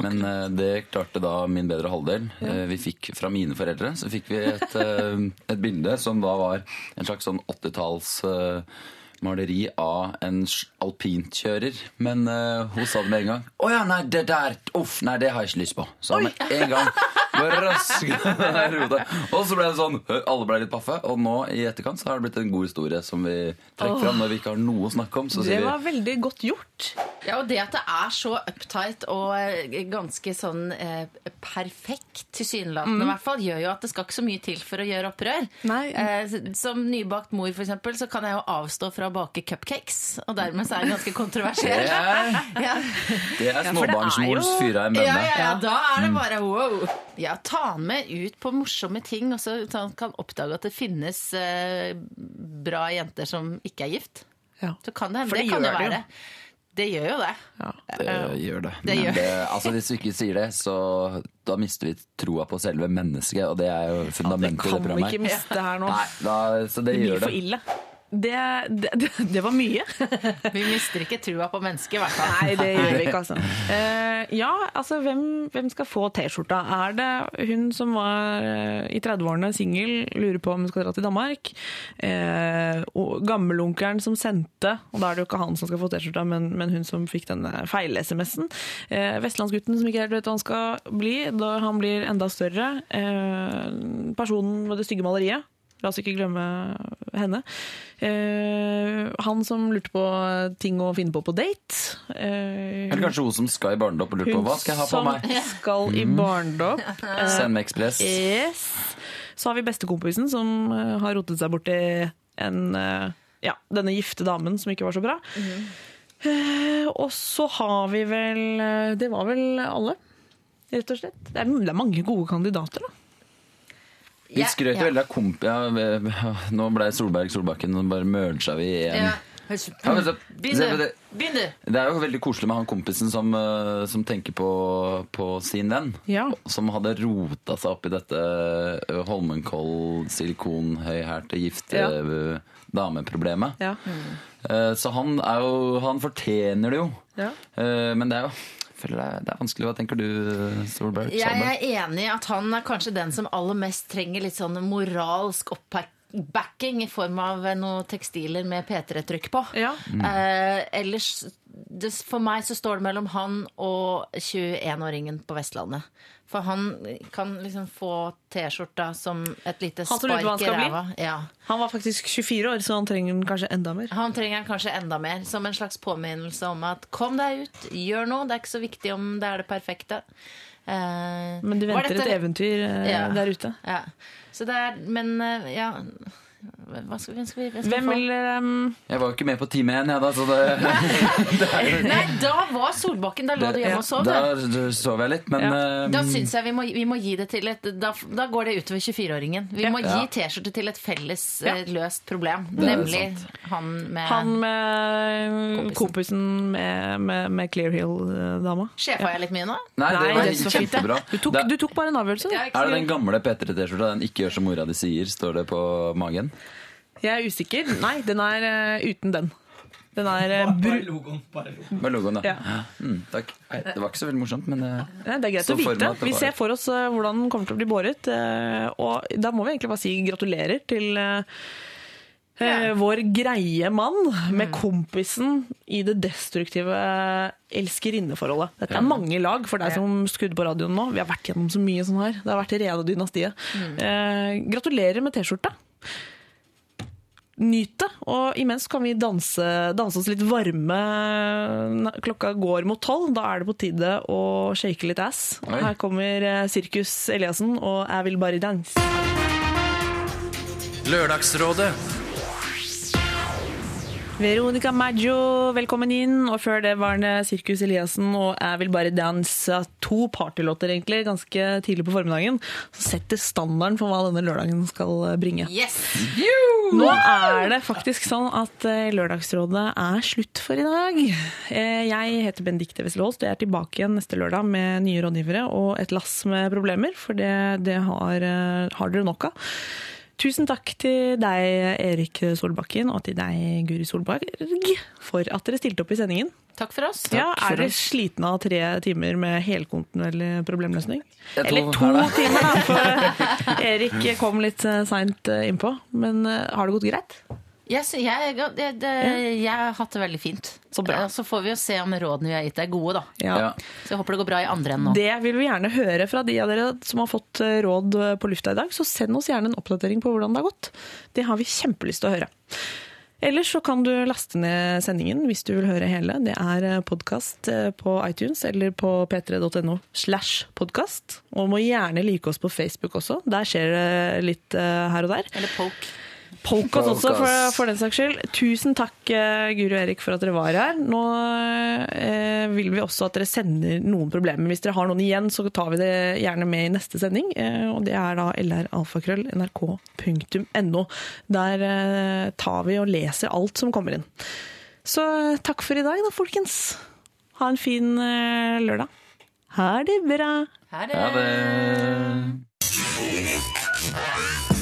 Men eh, det klarte da min bedre halvdel. Eh, vi fikk fra mine foreldre så fikk vi et, eh, et bilde som da var en slags sånn 80-talls maleri av en alpintkjører. Men uh, hun sa det med en gang. 'Å ja, nei, det der Uff, nei, det har jeg ikke lyst på'. Så med en gang. Og så ble det sånn, alle ble litt paffe, og nå i etterkant så har det blitt en god historie som vi trekker fram når vi ikke har noe å snakke om. Så Det var vi veldig godt gjort. Ja, og det at det er så uptight og eh, ganske sånn eh, perfekt tilsynelatende, i hvert fall, gjør jo at det skal ikke så mye til for å gjøre opprør. Nei. Eh, som nybakt mor, for eksempel, så kan jeg jo avstå fra å bake cupcakes, og dermed så er det ganske kontroversielt. det er, Ja. det småbarnsmors ja, fyra i Ja, mønne. ja, ja, da er det bare wow. Ja, ta han med ut på morsomme ting, og så så han kan oppdage at det finnes eh, bra jenter som ikke er gift. Ja. Så kan det hende. Det, det kan jo jo. være. Det gjør jo det. Det gjør det. Det gjør. det altså, hvis vi ikke sier det, så da mister vi troa på selve mennesket, og det er jo Det fundamentet i det kan vi ikke miste her nå. Nei, da, så det, Det blir gjør for det. ille. Det, det, det, var mye. Vi mister ikke trua på mennesket, i hvert fall. Nei, det gjør vi ikke, altså. Uh, ja, altså, hvem, hvem skal få T-skjorta? Er det hun som var uh, i 30-årene singel, lurer på om hun skal dra til Danmark? Uh, og gammelonkelen som sendte, og da er det jo ikke han som skal få T-skjorta, men, men hun som fikk denne feil-SMS-en. Vestlandsgutten som ikke helt vet hva han skal bli, da han blir enda større. Personen med det stygge maleriet. La oss ikke glemme henne. Eh, han som lurte på ting å finne på på date. Eh, Eller kanskje hun som skal i barnedåp og lurer på hva skal jeg ha på meg? meg? som skal i barndopp. Eh, Send meg Ekspress. yes. Så har vi bestekompisen som eh, har rotet seg borti en eh, ja, denne gifte damen som ikke var så bra. Mm. og så har vi vel eh, Det var vel alle, rett og slett. Det er, det er mange gode kandidater, da. Vi skrøt ja. veldig av komp... Ja, nå ble Solberg Solbakken, og bare merga vi igjen. Ja. Ja, men Begynn du. det. Er jo veldig koselig med han kompisen som, eh, som tenker på, på sin venn. Ja. Som hadde rota seg opp i dette eh, Holmenkoll, silikonhøyhælte, gifte Ja. eh, dameproblemet. Ja. Mm. Så han jo Han fortjener det jo. Ja. Men det er jo føler det er, vanskelig. Hva tenker du, Solberg? Jeg er enig i at han er kanskje den som aller mest trenger litt sånn moralsk oppbacking i form av noen tekstiler med P3-trykk på. Ja. Eh, ellers, det, for meg så står det mellom han og 21-åringen på Vestlandet. For han kan liksom få T-skjorta som et lite spark i ræva. Ja. Han var faktisk 24 år, så han trenger den kanskje enda mer. Han trenger den kanskje enda mer, som en slags påminnelse om at kom deg ut, gjør noe. Det er ikke så viktig om det er det perfekte. Eh, Men du venter et eventyr eh, Ja. der ute. Ja. Så det er Men eh, ja Hva skal, hvem skal vi hvem skal Hvem vi få? vil um, Jeg var jo ikke med på Time 1, jeg, da, så det, Nei, da var Solbakken Da lå du hjemme og sov. Da du. sov jeg litt, men Ja. eh, Da syns jeg vi må, vi må gi det til et Da, da går det utover 24-åringen. Vi må Ja. gi T-skjorte til et felles Ja. eh, løst problem. Det Nemlig han med Han med kompisen med, med, med Clear Hill-dama. Sjefa jeg litt mye nå? Nei, det var det kjempebra. Du tok, du tok bare en avgjørelse. Er det den gamle P3-T-skjorta? Den 'ikke gjør som mora di sier', står det på magen? Jeg er usikker. Nei, den er eh, uten den. Den er uh, bru... Med logoen, da. Ja. Mm, takk. Nei, det var ikke så veldig morsomt, men eh, Nei, det er greit Så å for meg vite. at det Vi var- ser for oss eh, hvordan den kommer til å bli båret. eh, og da må vi egentlig bare si gratulerer til eh, eh, vår greie mann med kompisen i det destruktive elskerinneforholdet. Dette er mange lag for deg som skrudde på radioen nå. Vi har vært gjennom så mye sånn her. Det har vært rene dynastiet. Eh, gratulerer med T-skjorta. Nyt det, og imens kan vi danse, danse oss litt varme. Klokka går mot tolv, da er det på tide å shake litt ass. Oi. Her kommer eh, Sirkus Eliassen og Jeg vil bare danse. Lørdagsrådet. Veronica Maggio, velkommen inn. Og før det var det Sirkus Eliassen og Jeg vil bare danse. To partylåter egentlig, ganske tidlig på formiddagen. Så setter standarden for hva denne lørdagen skal bringe. Yes! Nå er det faktisk sånn at eh, Lørdagsrådet er slutt for i dag. Eh, Jeg heter Benedicte Wesselholst og jeg er tilbake igjen neste lørdag med nye rådgivere og et lass med problemer, for det, det har, eh, har dere nok av. Tusen takk til deg, Erik Solbakken, og til deg, Guri Solberg, for at dere stilte opp i sendingen. Takk for oss. Ja, Er dere slitne av tre timer med helkontinuerlig problemløsning? Eller to her er- timer, da, for Erik kom litt seint innpå. Men eh, har det gått greit? Jeg, sy- jeg, jeg, jeg har hatt det veldig fint. Så bra. Eh, Så får vi jo se om rådene vi har gitt er gode, da. Ja. Så jeg håper det går bra i andre enden nå. Det vil vi gjerne høre fra de av dere som har fått eh, råd eh, på lufta i dag. Så send oss gjerne en oppdatering på hvordan det har gått. Det har vi kjempelyst til å høre. Ellers så kan du laste ned sendingen hvis du vil høre hele. Det er podkast på iTunes eller på p3.no slash podkast. Og må gjerne like oss på Facebook også. Der skjer det litt eh, her og der. Eller poke. Oss også, for, for den saks skyld. Tusen takk, eh, Guri og Erik, for at dere var her. Nå eh, vil vi også at dere sender noen problemer. Hvis dere har noen igjen, så tar vi det gjerne med i neste sending. Eh, og det er da lralfakrøll.nrk.no. Der eh, tar vi og leser alt som kommer inn. Så eh, takk for i dag, da, folkens. Ha en fin eh, lørdag. Ha det bra. Ha det. Ha det